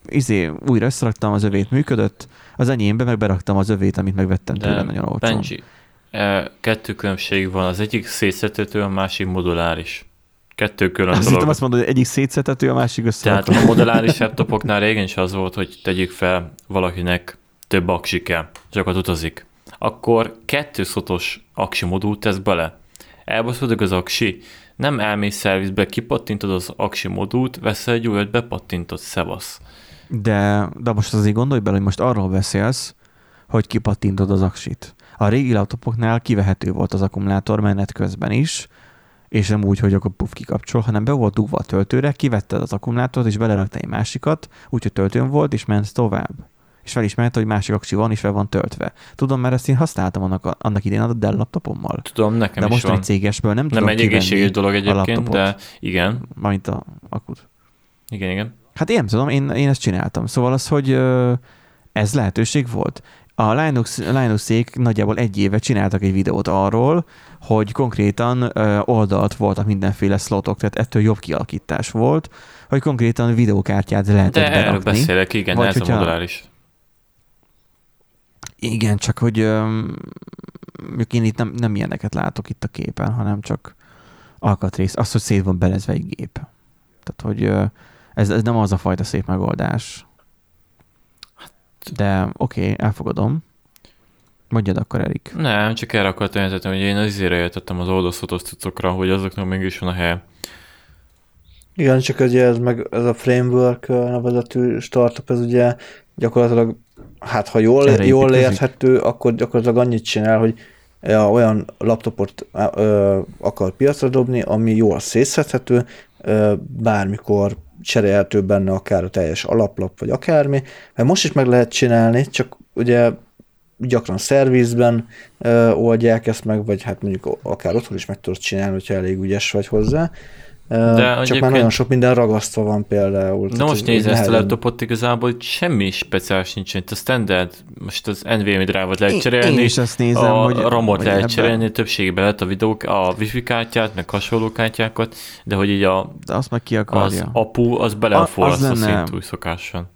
izé, újra összeraktam, az övét működött, az enyémbe meg beraktam az övét, amit megvettem tőle nagyon olcsón.
Benji, e, kettő különbség van, az egyik szétszetető, a másik moduláris. Kettő külön
Azt dolog. azt mondod, hogy egyik szétszetető, a másik össze.
Tehát a moduláris laptopoknál régen is az volt, hogy tegyük fel valakinek több aksi kell, sokat utazik, akkor kettő szotos aksi modult tesz bele. Elbaszódik az aksi, nem elmész szervizbe, kipattintod az aksi modult, veszel egy újat, bepattintod, szevasz.
De, de most azért gondolj bele, hogy most arról beszélsz, hogy kipattintod az aksit. A régi laptopoknál kivehető volt az akkumulátor menet közben is, és nem úgy, hogy akkor puff kikapcsol, hanem be volt dugva a töltőre, kivetted az akkumulátort, és beleraktál egy másikat, úgyhogy töltőn volt, és ment tovább. És felismerte, hogy másik aksi van, és fel van töltve. Tudom, mert ezt én használtam annak, annak idén a Dell laptopommal.
Tudom, nekem
de
is
most
van.
egy cégesből nem,
nem
tudom
egy egészséges dolog egyébként, de igen.
Majd a akut.
Igen, igen.
Hát én nem tudom, én, én ezt csináltam. Szóval az, hogy ez lehetőség volt. A Linux, linux nagyjából egy éve csináltak egy videót arról, hogy konkrétan oldalt voltak mindenféle slotok, tehát ettől jobb kialakítás volt, hogy konkrétan videókártyát lehetett
De
berakni.
erről beszélek, igen,
Vagy
ez
hogyha-
a moduláris.
Igen, csak hogy mondjuk én itt nem, nem ilyeneket látok itt a képen, hanem csak alkatrész. Az, hogy szét van belezve egy gép. Tehát, hogy ez, ez nem az a fajta szép megoldás. De oké, okay, elfogadom. Mondjad akkor, Erik.
Nem, csak erre akartam jelenteni, hogy én az izére jöttem az oldalszotos cuccokra, hogy azoknak mégis van a hely.
Igen, csak ugye ez, meg, ez a framework nevezetű startup, ez ugye gyakorlatilag, hát ha jól,
Erre
jól érthető, akkor gyakorlatilag annyit csinál, hogy ja, olyan laptopot ö, akar piacra dobni, ami jól szétszedhető, ö, bármikor cserélhető benne akár a teljes alaplap, vagy akármi, mert most is meg lehet csinálni, csak ugye gyakran szervizben ö, oldják ezt meg, vagy hát mondjuk akár otthon is meg tudod csinálni, hogyha elég ügyes vagy hozzá.
De
csak
egyébként-
már nagyon sok minden ragasztva van például.
Na most nézd ezt a laptopot, igazából semmi speciális nincsen. Itt a standard, most az NVMe drive-ot lehet cserélni,
én is ezt nézem,
a
hogy-
RAM-ot lehet
ebben-
cserélni, többségében lehet a videók, a wifi kártyát, meg hasonló kártyákat, de hogy így a,
De azt meg ki
az
akarja.
apu, az bele
A-
a
az lenne-
szintúgy szokáson.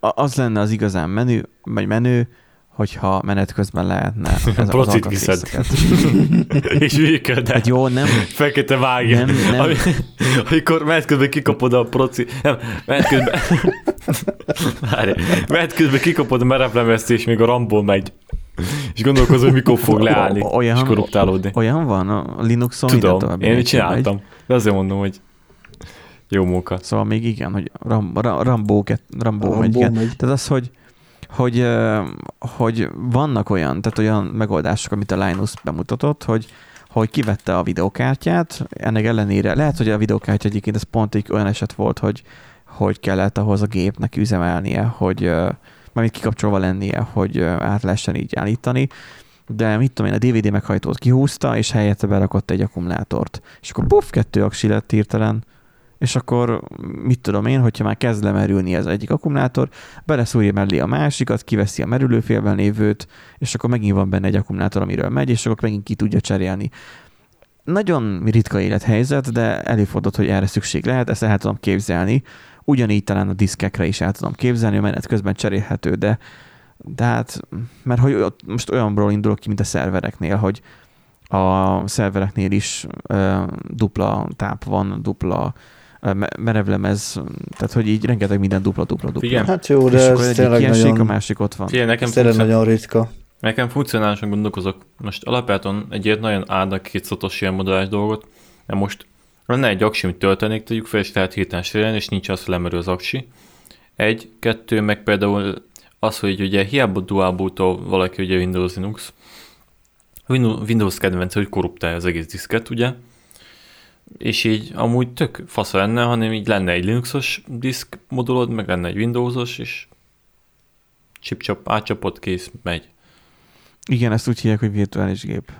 A- az lenne az igazán menü, vagy menő, hogyha menet közben lehetne ez az
Procit viszed. És működne.
Hát jó, nem,
Fekete vágja.
Nem, nem.
Ami, amikor menet közben kikapod a proci... Nem, menet közben... Várj, menet közben kikapod a merevlemezt, és még a ramból megy. És gondolkozol, hogy mikor fog leállni,
Olyan-
és korruptálódni.
olyan van a Linuxon?
Tudom, én
megy.
csináltam. De azért mondom, hogy jó móka.
Szóval még igen, hogy Ram, Ra- Rambo, ket, Rambo,
Rambo
megy,
megy.
Tehát az, hogy, hogy, hogy vannak olyan, tehát olyan megoldások, amit a Linus bemutatott, hogy hogy kivette a videokártyát, ennek ellenére, lehet, hogy a videokártya egyébként ez pont egy olyan eset volt, hogy, hogy kellett ahhoz a gépnek üzemelnie, hogy mármint kikapcsolva lennie, hogy át lehessen így állítani, de mit tudom én, a DVD meghajtót kihúzta, és helyette berakott egy akkumulátort. És akkor puff, kettő aksi lett hirtelen, és akkor mit tudom én, hogyha már kezd lemerülni ez egyik akkumulátor, beleszúrja mellé a másikat, kiveszi a merülőfélben lévőt, és akkor megint van benne egy akkumulátor, amiről megy, és akkor megint ki tudja cserélni. Nagyon ritka élethelyzet, de előfordult, hogy erre szükség lehet, ezt el tudom képzelni. Ugyanígy talán a diszkekre is el tudom képzelni, a menet közben cserélhető, de, de hát, mert hogy most olyanból indulok ki, mint a szervereknél, hogy a szervereknél is ö, dupla táp van, dupla merevlemez, tehát hogy így rengeteg minden dupla, dupla, dupla.
Igen.
Hát jó, de
és
ez
egyik
tényleg nagyon,
a másik ott van.
Figyelj, nekem,
ez tényleg nagyon ritka.
nekem funkcionálisan gondolkozok. Most alapjáton egy ilyet nagyon áldnak két szotos ilyen modellás dolgot, de most lenne egy aksi, amit töltenék, tegyük fel, és lehet hirtelen serélni, és nincs az, hogy lemerül az aksi. Egy, kettő, meg például az, hogy ugye hiába dual bootol valaki ugye Windows Linux, Windows Windows kedvence, hogy korruptálja az egész diszket, ugye? És így amúgy tök fasz lenne, hanem így lenne egy Linuxos diszk modulod, meg lenne egy Windowsos, és chip-chop, átcsapott, kész, megy.
Igen, ezt úgy hívják, hogy virtuális gép.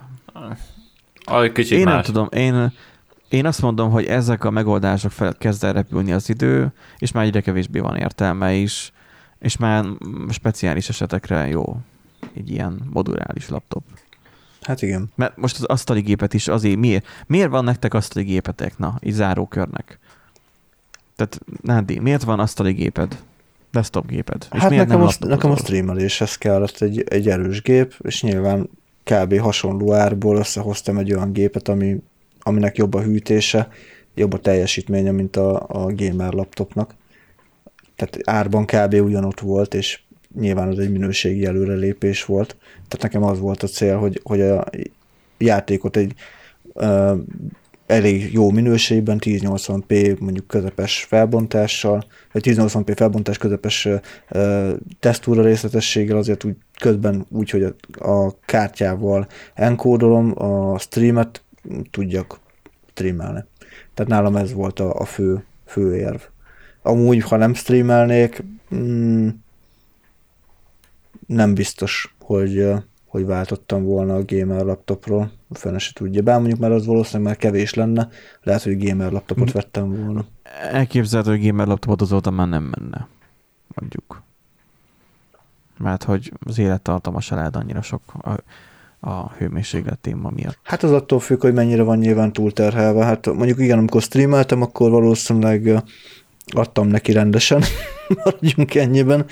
Ah, kicsit
én
más.
nem tudom, én, én azt mondom, hogy ezek a megoldások fel kezd el repülni az idő, és már egyre kevésbé van értelme is, és már speciális esetekre jó egy ilyen modulális laptop.
Hát igen.
Mert most az asztali gépet is azért miért? Miért van nektek asztali gépetek? Na, így zárókörnek. Tehát, Nádi, miért van asztali géped? Desktop géped? És
hát
miért
nekem,
nem
a, nekem a streameléshez kellett egy, egy erős gép, és nyilván kb. hasonló árból összehoztam egy olyan gépet, ami, aminek jobb a hűtése, jobb a teljesítménye, mint a, a gamer laptopnak. Tehát árban kb. ugyanott volt, és nyilván az egy minőségi előrelépés volt. Tehát nekem az volt a cél, hogy, hogy a játékot egy uh, elég jó minőségben, 1080p mondjuk közepes felbontással, vagy 1080p felbontás közepes uh, tesztúra részletességgel, azért úgy közben úgy, hogy a, a kártyával enkódolom, a streamet tudjak streamelni. Tehát nálam ez volt a, a fő, fő érv. Amúgy, ha nem streamelnék, mm, nem biztos, hogy, hogy váltottam volna a gamer laptopról. A fene se tudja. Bár mondjuk már az valószínűleg már kevés lenne. Lehet, hogy gamer laptopot vettem volna.
Elképzelhető, hogy gamer laptopot azóta már nem menne. Mondjuk. Mert hogy az élettartama se lehet annyira sok a, a hőmérséklet téma miatt.
Hát az attól függ, hogy mennyire van nyilván túlterhelve. Hát mondjuk igen, amikor streameltem, akkor valószínűleg adtam neki rendesen, maradjunk ennyiben,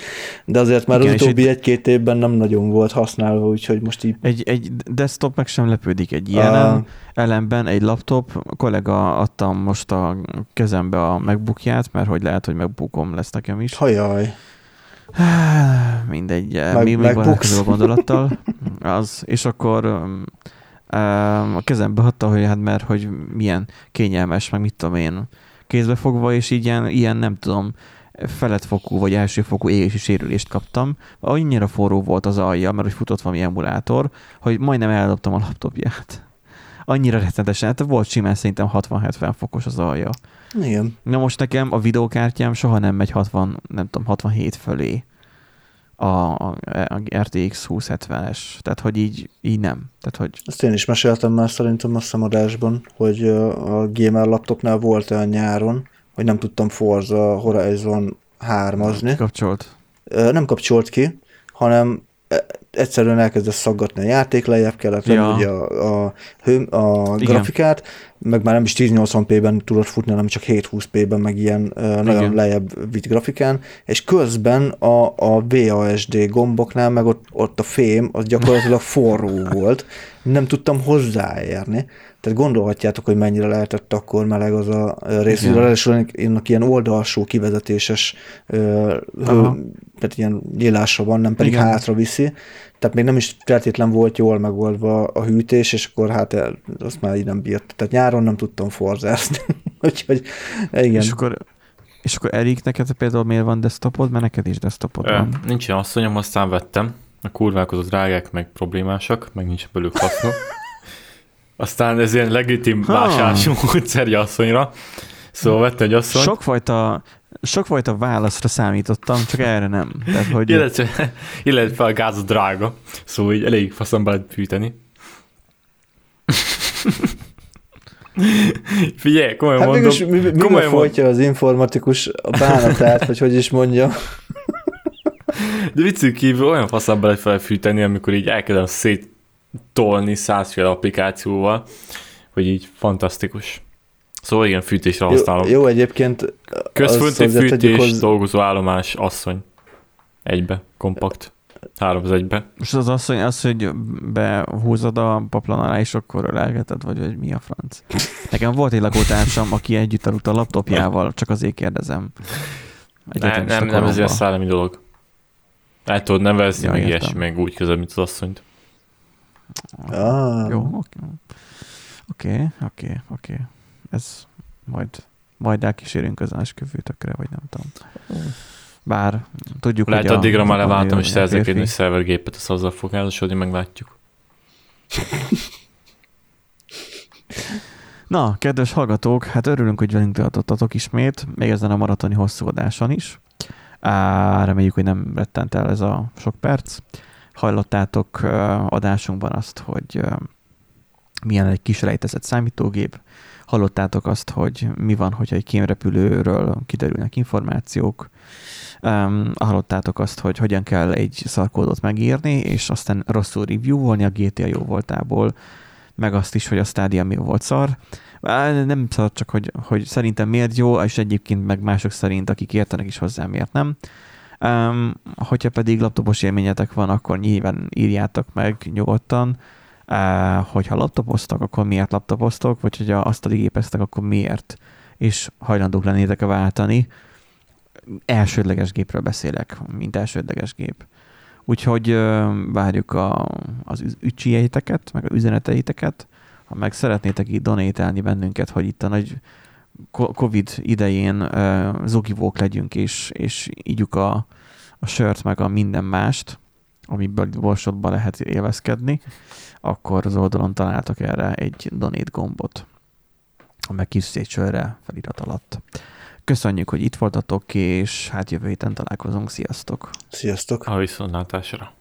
de azért már Igen, az utóbbi egy-két évben nem nagyon volt használva, úgyhogy most így...
Egy, egy desktop meg sem lepődik egy ilyen a... elemben, egy laptop, a kollega adtam most a kezembe a megbukját, mert hogy lehet, hogy megbukom lesz nekem is.
Hajaj.
Mindegy, meg, mi még van a gondolattal. Az, és akkor a kezembe adta, hogy hát mert hogy milyen kényelmes, meg mit tudom én, kézbe fogva, és így ilyen, ilyen nem tudom, feletfokú vagy elsőfokú égési sérülést kaptam. Annyira forró volt az alja, mert hogy futott valami emulátor, hogy majdnem eldobtam a laptopját. Annyira rettenetesen, hát volt simán szerintem 60-70 fokos az alja.
Igen.
Na most nekem a videókártyám soha nem megy 60, nem tudom, 67 fölé a, a, a RTX 2070-es. Tehát, hogy így, így nem. Tehát, hogy...
Ezt én is meséltem már szerintem a szemadásban, hogy a gamer laptopnál volt olyan nyáron, hogy nem tudtam Forza Horizon 3-azni.
Kapcsolt?
Nem kapcsolt ki, hanem egyszerűen elkezdett szaggatni a játék, lejjebb kellett ja. ugye a, a, hő, a grafikát, meg már nem is 1080p-ben tudott futni, hanem csak 720p-ben, meg ilyen Igen. nagyon lejjebb vitt grafikán, és közben a, a VASD gomboknál, meg ott, ott a fém, az gyakorlatilag forró volt, nem tudtam hozzáérni. Tehát gondolhatjátok, hogy mennyire lehetett akkor meleg az a rész. Ráadásul ennek ilyen oldalsó kivezetéses hő, tehát ilyen nyílása van, nem pedig Igen. hátra viszi. Tehát még nem is feltétlen volt jól megoldva a hűtés, és akkor hát azt már így nem bírt. Tehát nyáron nem tudtam forzázni. Úgyhogy igen.
És akkor, és akkor Erik, neked például miért van desktopod? Mert neked is desktopod van.
Nincs ilyen asszonyom, aztán vettem. A kurvák az drágák, meg problémásak, meg nincs belőle haszna. Aztán ez ilyen legitim vásárlási módszerje asszonyra. Szóval vettem egy asszony.
Sokfajta, sokfajta válaszra számítottam, csak erre nem. Tehát, hogy...
illetve, illetve a gáz drága, szóval így elég faszom lehet fűteni. Figyelj, komolyan hát mondom.
mi, mi, komolyan folytja az informatikus a bánatát, vagy hogy is mondja.
De viccük kívül olyan faszabban lehet felfűteni, amikor így elkezdem széttolni százféle applikációval, hogy így fantasztikus. Szóval igen, fűtésre használom.
Jó, jó egyébként...
Központi fűtés, hoz... dolgozó állomás, asszony. Egybe, kompakt. Három az egybe.
Most az asszony az, hogy behúzod a paplan alá, és akkor ölelgeted, vagy, vagy mi a franc? Nekem volt egy lakótársam, aki együtt aludt a laptopjával, csak azért kérdezem.
Ne, nem, nem, ez ilyen szellemi dolog. El tudod nevezni, ja, meg ilyesmi, meg úgy közben, mint az asszonyt.
Ah.
Jó, oké. Oké, oké, oké. Ez majd, majd elkísérünk az esküvőtökre, vagy nem tudom. Bár tudjuk,
Lehet hogy addigra már leváltam, és szerzek egy szervergépet, azt azzal fog házasodni, meglátjuk.
Na, kedves hallgatók, hát örülünk, hogy velünk tartottatok ismét, még ezen a maratoni hosszú adáson is. Á, reméljük, hogy nem rettent el ez a sok perc. Hallottátok adásunkban azt, hogy milyen egy kis rejtezett számítógép. Hallottátok azt, hogy mi van, hogyha egy kémrepülőről kiderülnek információk. Um, hallottátok azt, hogy hogyan kell egy szarkódot megírni, és aztán rosszul review-olni a GTA jó voltából, meg azt is, hogy a Stadia mi volt szar. Nem szar, csak hogy, hogy szerintem miért jó, és egyébként meg mások szerint, akik értenek is hozzá, miért nem. Um, hogyha pedig laptopos élményetek van, akkor nyilván írjátok meg nyugodtan, hogyha laptopoztak, akkor miért laptopoztok, vagy hogyha a gépeztek, akkor miért, és hajlandók lennétek a váltani elsődleges gépről beszélek, mint elsődleges gép. Úgyhogy várjuk a, az ügycsijeiteket, meg a üzeneteiteket. Ha meg szeretnétek így donételni bennünket, hogy itt a nagy Covid idején zugivók legyünk, és, és ígyuk a, a sört, meg a minden mást, amiből borsodba lehet élvezkedni, akkor az oldalon találtak erre egy donate gombot, meg kis egy sörre felirat alatt. Köszönjük, hogy itt voltatok, és hát jövő héten találkozunk. Sziasztok!
Sziasztok!
A viszontlátásra!